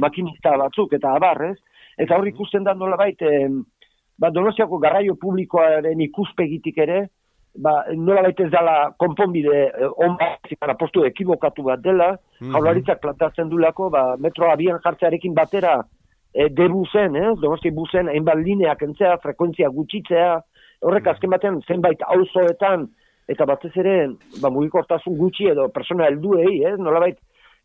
makinista batzuk, eta abar, ez? Eta hor ikusten da nola baita, ba, donostiako garraio publikoaren ikuspegitik ere, ba, nola baita ez dela konponbide eh, on bat, zikara postu ekibokatu bat dela, Mhm. jaularitzak plantatzen dulako, ba, metro abian jartzearekin batera, e, debuzen, eh? donosti buzen, hainbat lineak entzea, frekuentzia gutxitzea, horrek azken batean zenbait auzoetan eta batez ere, ba, mugikortasun gutxi edo persona helduei, eh? nolabait,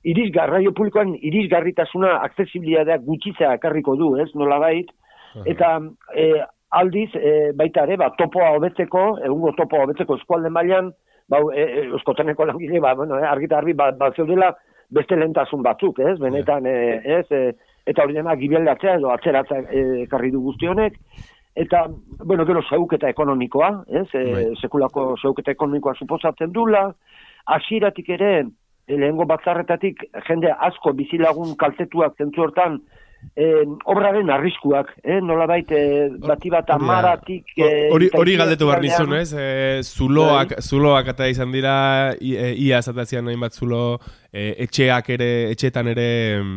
iriz garraio publikoan irizgarritasuna aksesibilitatea gutxitzea ekarriko du, ez, nolabait, eta e, aldiz, e, baita ere, ba, topoa hobetzeko, egungo topoa hobetzeko eskualde mailan, ba, e, e, euskoteneko langile, ba, bueno, eh, argita argi, ba, ba, zeudela beste lehentasun batzuk, ez, benetan, e, ez, e, eta hori dena gibeldatzea edo atzeratzea e, ekarri du guzti honek, eta, bueno, gero zeuketa ekonomikoa, ez, e, Bai. sekulako zeuketa ekonomikoa suposatzen dula, hasieratik ere, e, lehengo batzarretatik jende asko bizilagun kaltetuak zentzu hortan, eh, obraren arriskuak, eh, nolabait eh, bati bat amaratik... Ho- eh, Hori hori galdetu behar nizun, ez? E, zuloak, zuloak eta izan dira, ia esatazian hainbat zulo, e, etxeak ere, etxetan ere, em,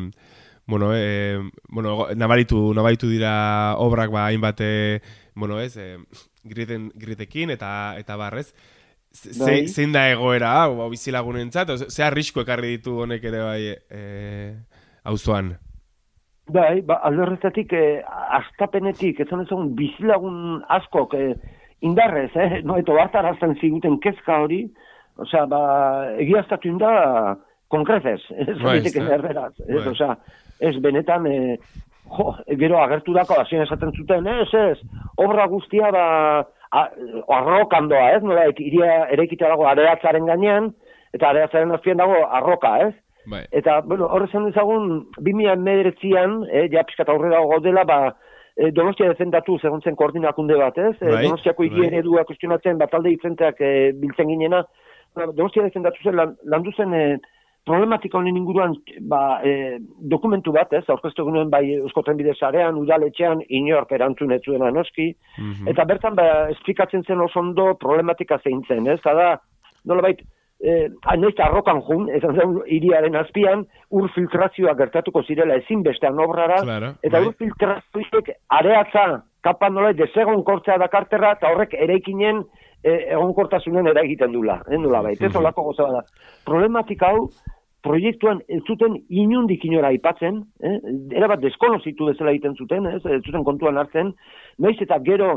bueno, e, bueno, nabaritu, nabaritu dira obrak ba hainbat, e, bueno, ez, e, griten, gritekin eta eta barrez. Ze- Bai. ze- Zein da egoera, hau, ba, bizilagunentzat, ze arrisko ekarri ditu honek ere bai, e, auzoan. Bai, ba, alde horretatik, eh, astapenetik, ez ezagun bizilagun askok eh, indarrez, eh, no, eta hartarazten ziguten kezka hori, osea, ba, egiaztatu inda konkrezez, ez Bai, ezta? erderaz, ez, Bai. osea, ez benetan, eh, jo, gero agertu dako, hasien esaten zuten, ez, ez, obra guztia, ba, a, arrokan doa, ez, nola, iria erekita dago areatzaren gainean, eta areatzaren azpian dago arroka, ez, Bai. Eta, bueno, horrezan ezagun, 2019an, eh, ja pixkat aurrera gaudela, ba, eh, Donostia defendatu segontzen koordinakunde bat, ez? Eh, Bai, Donostiako hiri bai. eredua kustionatzen bat talde diferenteak eh, biltzen ginena. Ba, Donostia defendatu zen, lan, landu zen eh, problematika honen inguruan ba, eh, dokumentu bat, ez? Aurkeztu genuen bai Eusko Trenbide sarean, udaletxean, inork erantzun ez zuena noski. Mhm. Eta bertan, ba, esplikatzen zen oso ondo problematika zein zen, ez? Da, nolabait, eh, noiz arrokan jun, esan zen iriaren azpian, ur filtrazioa gertatuko zirela ezinbestean obrara, Claro, eta bai. ur filtrazioek areatza, kapa nolait, desegon kortzea dakarterra, eta horrek ereikinen eh, egonkortasunen eragiten dula, eh, nola bait, ez olako goza da. Problematika hau, proiektuan ez zuten inundik inora aipatzen, eh? erabat deskonozitu bezala egiten zuten, ez, ez zuten kontuan hartzen, noiz eta gero,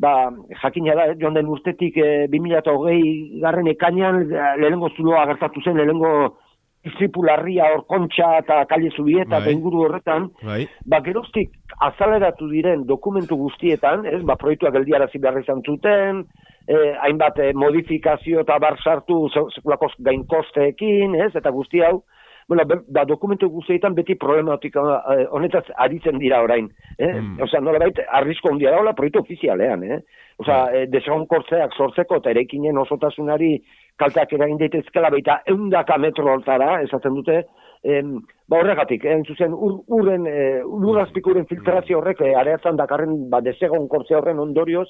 ba, jakina da, eh, joan den urtetik eh, 2008 garren ekainan eh, lehenengo zuloa gertatu zen, lehenengo istripularria hor kontxa eta kale zubieta Bai. eta inguru horretan, Bai. ba, geroztik azaleratu diren dokumentu guztietan, ez, ba, proiektua geldiarazi behar izan zuten, eh, hainbat eh, modifikazio eta bar sartu se- sekulako gain kosteekin, ez, eta guzti hau, bueno, be, ba, dokumentu guztietan beti problematika eh, honetaz aritzen dira orain. Eh? Mm. Osea, nolabait, arrisko handia dagoela proiektu ofizialean, eh? Osea, eh, desegonkortzeak sortzeko eta eraikinen osotasunari kalteak eragin daitezkela baita eundaka metro hortara, esaten dute, em, ba horregatik, eh, hain zuzen, ur, urren, eh, urazpikuren filtrazio horrek eh, areatzen dakarren ba, desegonkortzea horren ondorioz,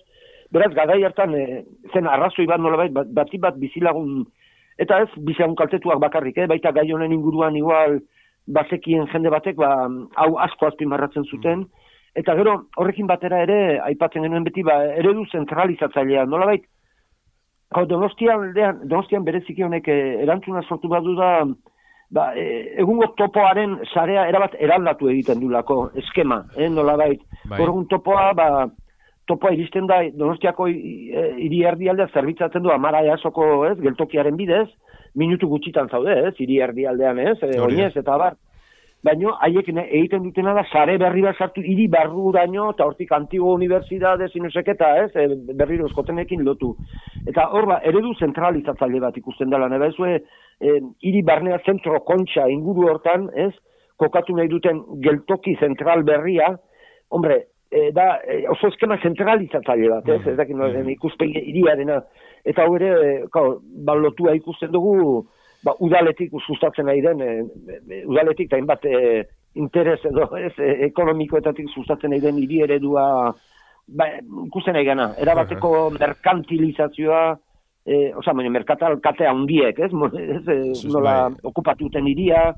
beraz, gadai hartan, eh, zen arrazoi bat nolabait, bat, bati bat bizilagun, eta ez bizilagun kaltetuak bakarrik, eh, baita gai honen inguruan igual, bazekien jende batek, ba, hau asko azpimarratzen zuten, eta gero horrekin batera ere, aipatzen genuen beti, ba, eredu zentralizatzailea, nolabait, hau donostian, donostian bereziki honek eh, erantzuna sortu badu da, ba, e, egungo topoaren sarea erabat eraldatu egiten dulako eskema, eh, nolabait. Bai. Gaur egun topoa, ba, topoa iristen da, donostiako e, hiri erdialdea zerbitzatzen du amara jasoko, ez, geltokiaren bidez, minutu gutxitan zaude, ez, hiri erdialdean, ez, e, oinez eta bar. Baino, haiek egiten dutena da, sare berri bat sartu, hiri barruraino, eta hortik antigo unibertsitate, sinuseketa, ez, e, berriro eskotenekin lotu. Eta hor, ba, eredu zentralizatzaile bat ikusten dela, nebe, ezue, e, hiri barnea zentro kontxa inguru hortan, ez, kokatu nahi duten geltoki zentral berria, hombre, e, da, e, oso eskema zentralizatzaile bat, ez, ez dakit nola, ikuspegi hiriarena, eta hau ere, e, kao, ba, lotua ikusten dugu, ba, udaletik sustatzen nahi den, e, e, udaletik eta hainbat e, interes edo, ez, e, ekonomikoetatik sustatzen nahi den hiri eredua, ba, ikusten nahi gana, erabateko merkantilizazioa, e, oza, merkatal kate handiek, ez, ez e, Sus- nola bai. okupatuten iria,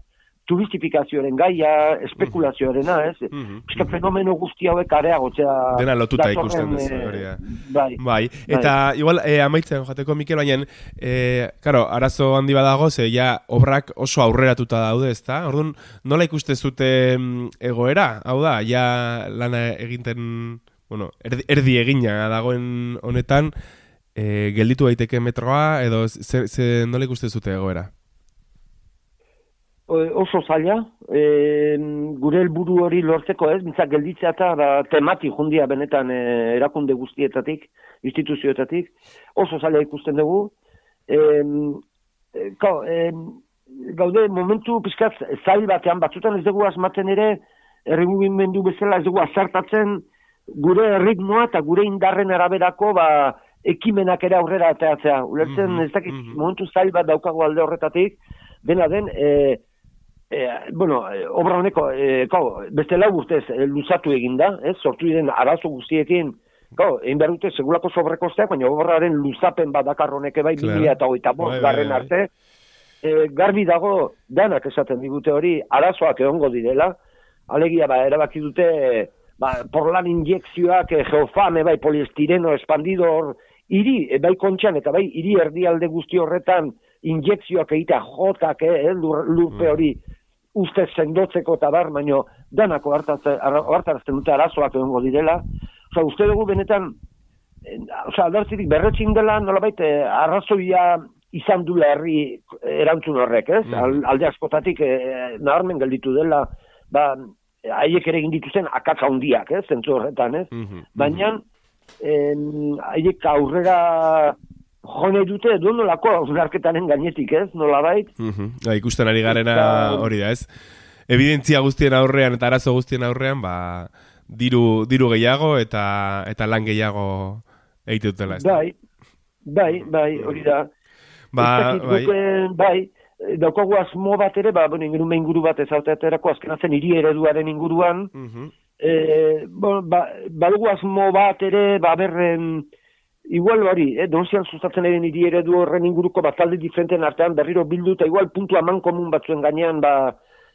turistifikazioaren gaia, espekulazioarena, ez, Mhm. Eske fenomeno guzti hauek areagotzea... Dena lotuta ikusten duzu, eh, hori da. Bai. Bai, eta igual eh, amaitzen jateko Mikel, baina, eh, karo, arazo handi badago, ze ja obrak oso aurreratuta daude, ezta? Orduan, nola ikuste zute mm, egoera? Hau da, ja lana egiten, bueno, erdi, erdi egina dagoen honetan, eh, gelditu daiteke metroa, edo ze, ze, nola ikuste zute egoera? Oso zaila, e, gure helburu hori lortzeko ez, bintzak gelditzea eta ba, temati jundia benetan e, erakunde guztietatik, instituzioetatik, oso zaila ikusten dugu. E, e, kao, e, gaude momentu pizkat zail batean, batzutan ez dugu asmatzen ere, herri mugimendu bezala ez dugu azartatzen gure ritmoa eta gure indarren araberako ba, ekimenak ere aurrera ateatzea. Ulertzen, ez dakit, momentu zail bat daukago alde horretatik, dena den, e, e, bueno, e, obra honeko, e, kau, beste lau urtez e, luzatu egin da, ez, sortu diren arazo guztiekin, kau, egin behar dute segulako sobrekosteak, baina obraren luzapen bat dakar honek bai, Claro. 2000 eta hogeita Bai, bost bai, garren bai. arte, e, garbi dago danak esaten digute hori arazoak egongo direla, alegia ba, erabaki dute ba, porlan injekzioak, e, geofame, bai, poliestireno, espandidor, hiri, e, bai kontxan eta bai hiri erdialde guzti horretan injekzioak egitea jotak, eh, eh, lur, lurpe hori uste sendotzeko eta bar, baino danako hartarazten dute arazoak egongo direla. Osa, uste dugu benetan, eh, osa, aldartzitik berretzin dela, nolabait, eh, arrazoia izan dula herri erantzun horrek, ez? Al, alde askotatik eh, nabarmen gelditu dela, ba, haiek ere egin dituzten akatsa handiak, ez? Zentzu horretan, ez? Baina, em, haiek aurrera jone dute edo nolako hausnarketaren gainetik, ez? Nolabait, Mhm. Ba, ikusten ari garena hori da, ez? Evidentzia guztien aurrean eta arazo guztien aurrean, ba, diru, diru gehiago eta eta lan gehiago egite dutela, ez? bai, bai, bai, hori da. Ba, bai. guk, eh, bai, eh, daukagu asmo bat ere, ba, bueno, inguru inguru bat ezauteaterako azken zen hiri ereduaren inguruan, Mhm. eh, bueno, ba, badugu asmo bat ere, ba, berren, igual hori, eh, donzian sustatzen egin hiri eredu horren inguruko bat talde diferenten artean berriro bildu eta igual puntu aman komun batzuen gainean, ba,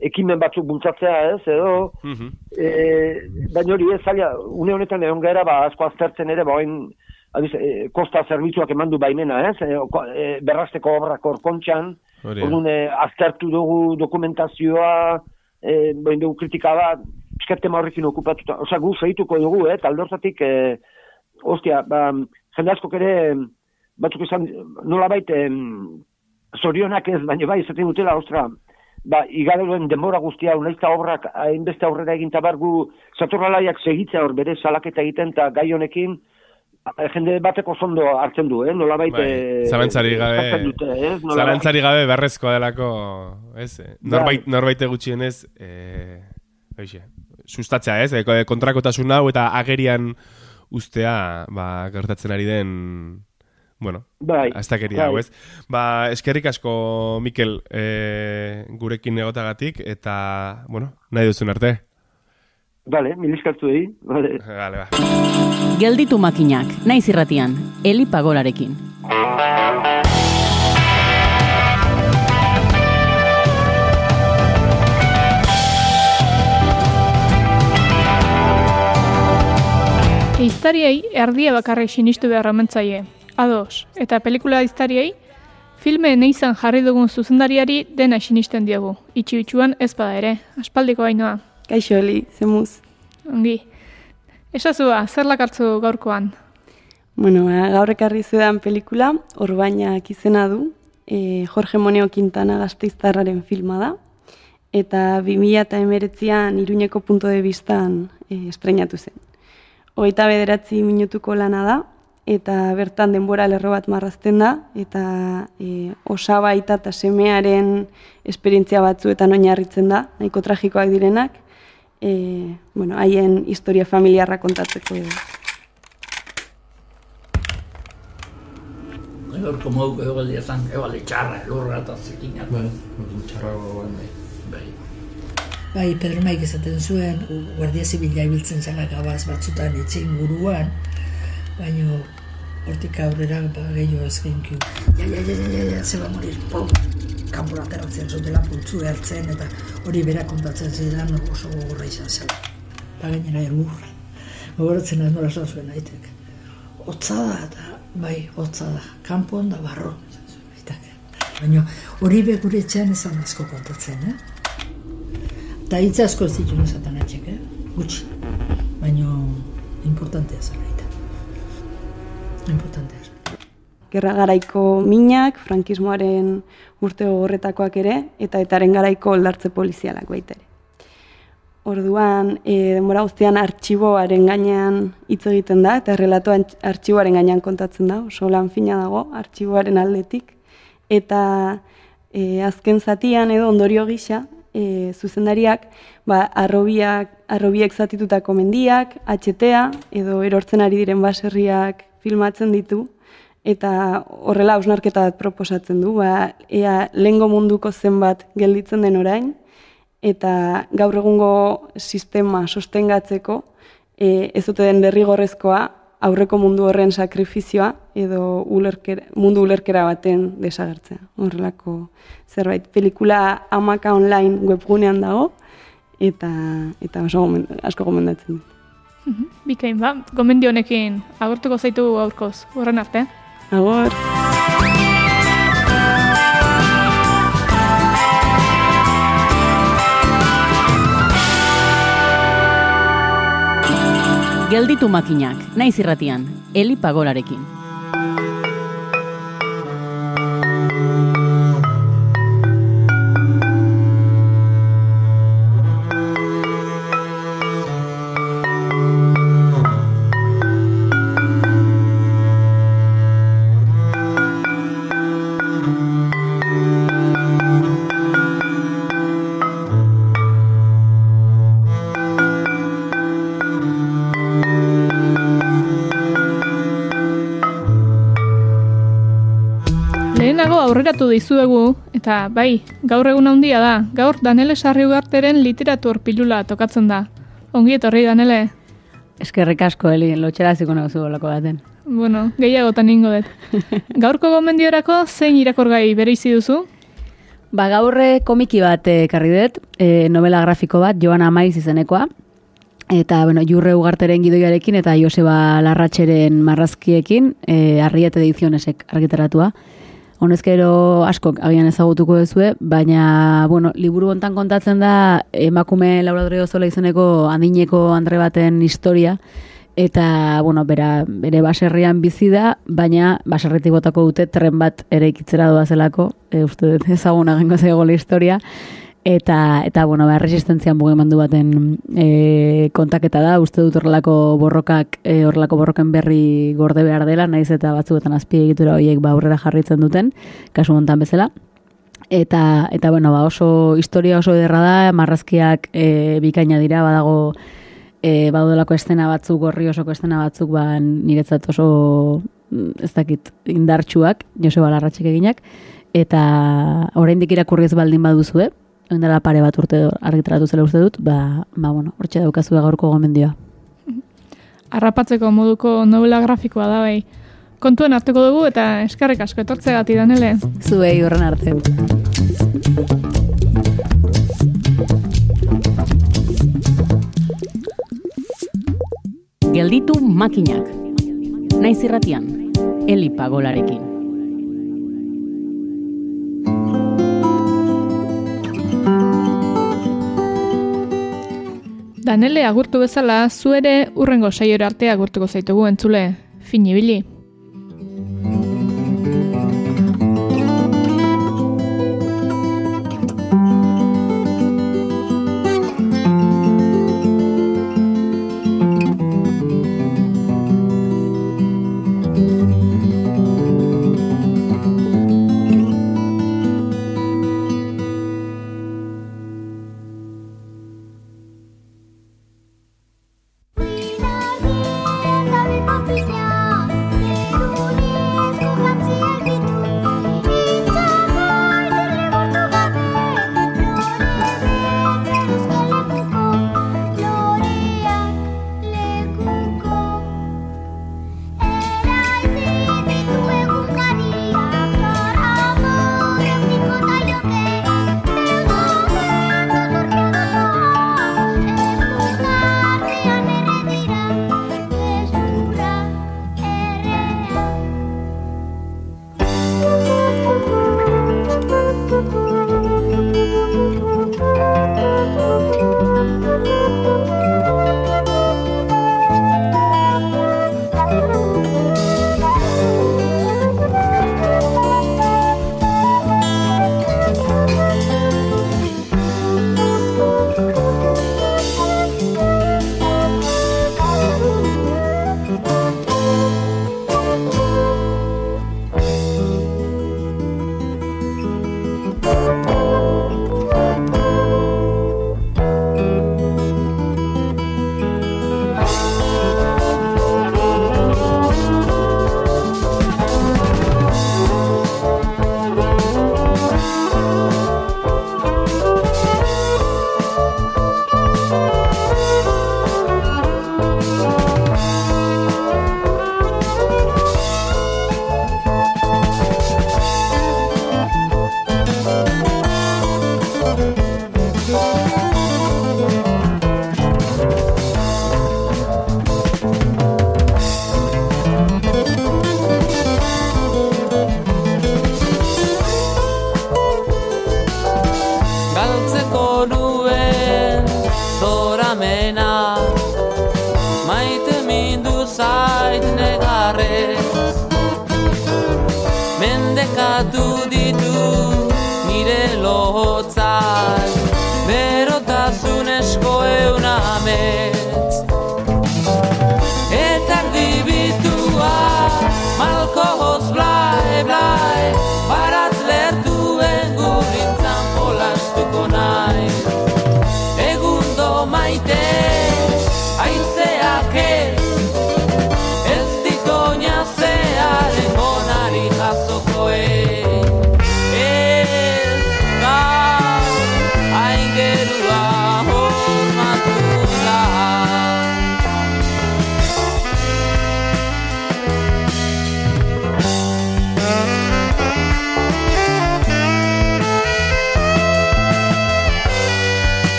ekimen batzuk bultzatzea, ez, edo, Mhm. e, baina hori ez, zaila, une honetan egon gara, ba, asko aztertzen ere, ba, oin, adiz, e, kosta zerbitzuak eman du baimena, ez, e, ko- e, berrasteko obrak orkontxan, orduan, e, aztertu dugu dokumentazioa, e, bain dugu kritika bat, piskat tema horrekin okupatuta, osea, gu segituko dugu, eh, talde hortatik, e, ostia, ba, jende askok ere, batzuk esan, nolabait, em, zorionak ez, baina bai, esaten dutela, ostra, ba, igaroen denbora guztia, unaizta obrak, hainbeste aurrera egin tabargu, satorralaiak segitza hor bere salaketa egiten, eta gai honekin, eh, jende bateko zondo hartzen du, eh? Nola baita... Bai, zalantzari gabe, dute, eh? Nola zalantzari gabe berrezkoa delako, ez, eh, norbait, Bai. norbait gutxienez, eh, oixe, sustatzea, ez, eh, kontrakotasun hau eta agerian ustea, ba, gertatzen ari den, bueno, Bai, astakeria hau, bai. ez? Ba, eskerrik asko, Mikel, eh, gurekin egotagatik, eta, bueno, nahi duzun arte. Vale, miliskartu egi, vale. Vale, ba. Gelditu makinak, naiz irratian, Eli Pagolarekin. Eiztariei erdia bakarrik sinistu behar omentzaie. Ados, eta pelikula eiztariei, filme neizan jarri dugun zuzendariari dena sinisten diogu. Itxi itxuan ez bada ere, aspaldiko bainoa. Kaixo, Eli, zemuz. Ongi. Esazua, zer lakartzu gaurkoan? Bueno, ba, gaur ekarri zuedan pelikula, Orbainak izena du, e, Jorge Moneo Quintana gazteiztarraren filma da, eta 2008an Iruñeko punto de vistan e, estrenatu zen. Hogeita bederatzi minutuko lana da, eta bertan denbora lerro bat marrazten da, eta e, osaba aita eta semearen esperientzia batzuetan oinarritzen da, nahiko tragikoak direnak, e, bueno, haien historia familiarra kontatzeko Gaurko moduko egoaldi ezan, egoaldi txarra, lurra eta zikina. Bai, txarra gogoan bai. Bai. Bai, Pedro Maik esaten zuen, Guardia Zibila ibiltzen zela gabaz batzutan etxe inguruan, baina hortik aurrera ba, gehiago ez genkiu. Ja, ja, ja, ja, ja, ja, ze ba morir, pum, kanpora ateratzen zutela pultzu hartzen, eta hori bera kontatzen zidan oso gogorra izan zela. Ba gainera ermur, gogoratzen ez nola zuen aitek. Hotza da, eta bai, hotza da, kanpon da barro. Baina hori be gure etxean ezan asko kontatzen, eh? Eta hitz asko ez ditu atxek, eh? Gutxi. Baina importantea zen aita. Importantea zen. gerra garaiko minak, frankismoaren urte gogorretakoak ere, eta etaren garaiko oldartze polizialak baita ere. Orduan, e, denbora guztian artxiboaren gainean hitz egiten da, eta relatoa artxiboaren gainean kontatzen da, oso lan fina dago, artxiboaren aldetik. Eta e, azken zatian edo ondorio gisa, e, zuzendariak, ba, arrobiak, arrobiek zatitutako mendiak, HTA, edo erortzen ari diren baserriak filmatzen ditu, eta horrela hausnarketa bat proposatzen du, ba, ea lehengo munduko zenbat gelditzen den orain, eta gaur egungo sistema sostengatzeko e, ez den derrigorrezkoa aurreko mundu horren sakrifizioa edo ulerkera, mundu ulerkera baten desagertzea. Horrelako zerbait. Pelikula amaka online webgunean dago, eta, eta oso gomen, asko gomendatzen dut. Mhm, Bikain, ba, gomendio honekin agurtuko zaitu gaurkoz, horren arte. Agor! Gelditu makinak, naiz irratian, Eli Pagolarekin. Aurreratu dizuegu, eta bai, gaur egun handia da, gaur Danele Sarriugarteren literatur pilula tokatzen da. Ongi etorri, Danele. Eskerrik asko, Eli, lotxera ziko nauzu olako baten. Bueno, gehiagotan ingo dut. <laughs> Gaurko gomendiorako zein irakorgai bereizi duzu? Ba, gaurre komiki bat eh, ekarri dut, e, novela grafiko bat, Joana Maiz izenekoa. Eta, bueno, Jurre Ugarteren gidoiarekin eta Joseba Larratxeren marrazkiekin, e, arriete edizionesek argitaratua. Honezkero askok agian ezagutuko duzue, baina, bueno, liburu hontan kontatzen da emakume Laura Dore Ozola izeneko handineko andre baten historia, eta, bueno, bera, bere baserrian bizi da, baina baserritik botako dute tren bat ere ikitzera doa zelako, e, uste dut ezaguna gengo zeigola historia, eta, eta bueno, ba, resistentzian mugimendu baten e, kontaketa da, uste dut horrelako borrokak, e, horrelako borroken berri gorde behar dela, naiz eta batzuetan azpi egitura horiek ba, aurrera jarritzen duten, kasu hontan bezala. Eta, eta bueno, ba, oso historia oso ederra da, marrazkiak e, bikaina dira, badago e, baudelako estena batzuk, gorri osoko estena batzuk, ba, niretzat oso mm, ez dakit indartsuak, Joseba Larratxek eginak, eta oraindik irakurri ez baldin baduzu, eh? Oindela pare bat urte argitaratu zela uste dut, ba, ba bueno, hortxe daukazu gaurko gomendioa. <laughs> Arrapatzeko moduko novela grafikoa da bai. Kontuen hartuko dugu eta eskarrik asko etortze gati danele. Zuei horren arte. Gelditu makinak. Naiz irratian, Eli Pagolarekin. Danele agurtu bezala, zu ere urrengo saiora arte agurtuko zaitugu entzule. Finibili. Galtzeko nuen zoramena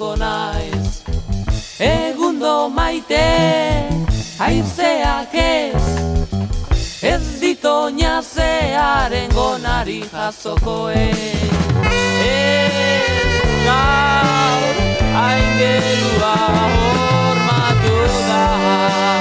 jolastuko naiz. Egundo maite, haizeak ez. Ez ditoña zearen gonari jasoko ez. Ez gaur, aingerua hormatu da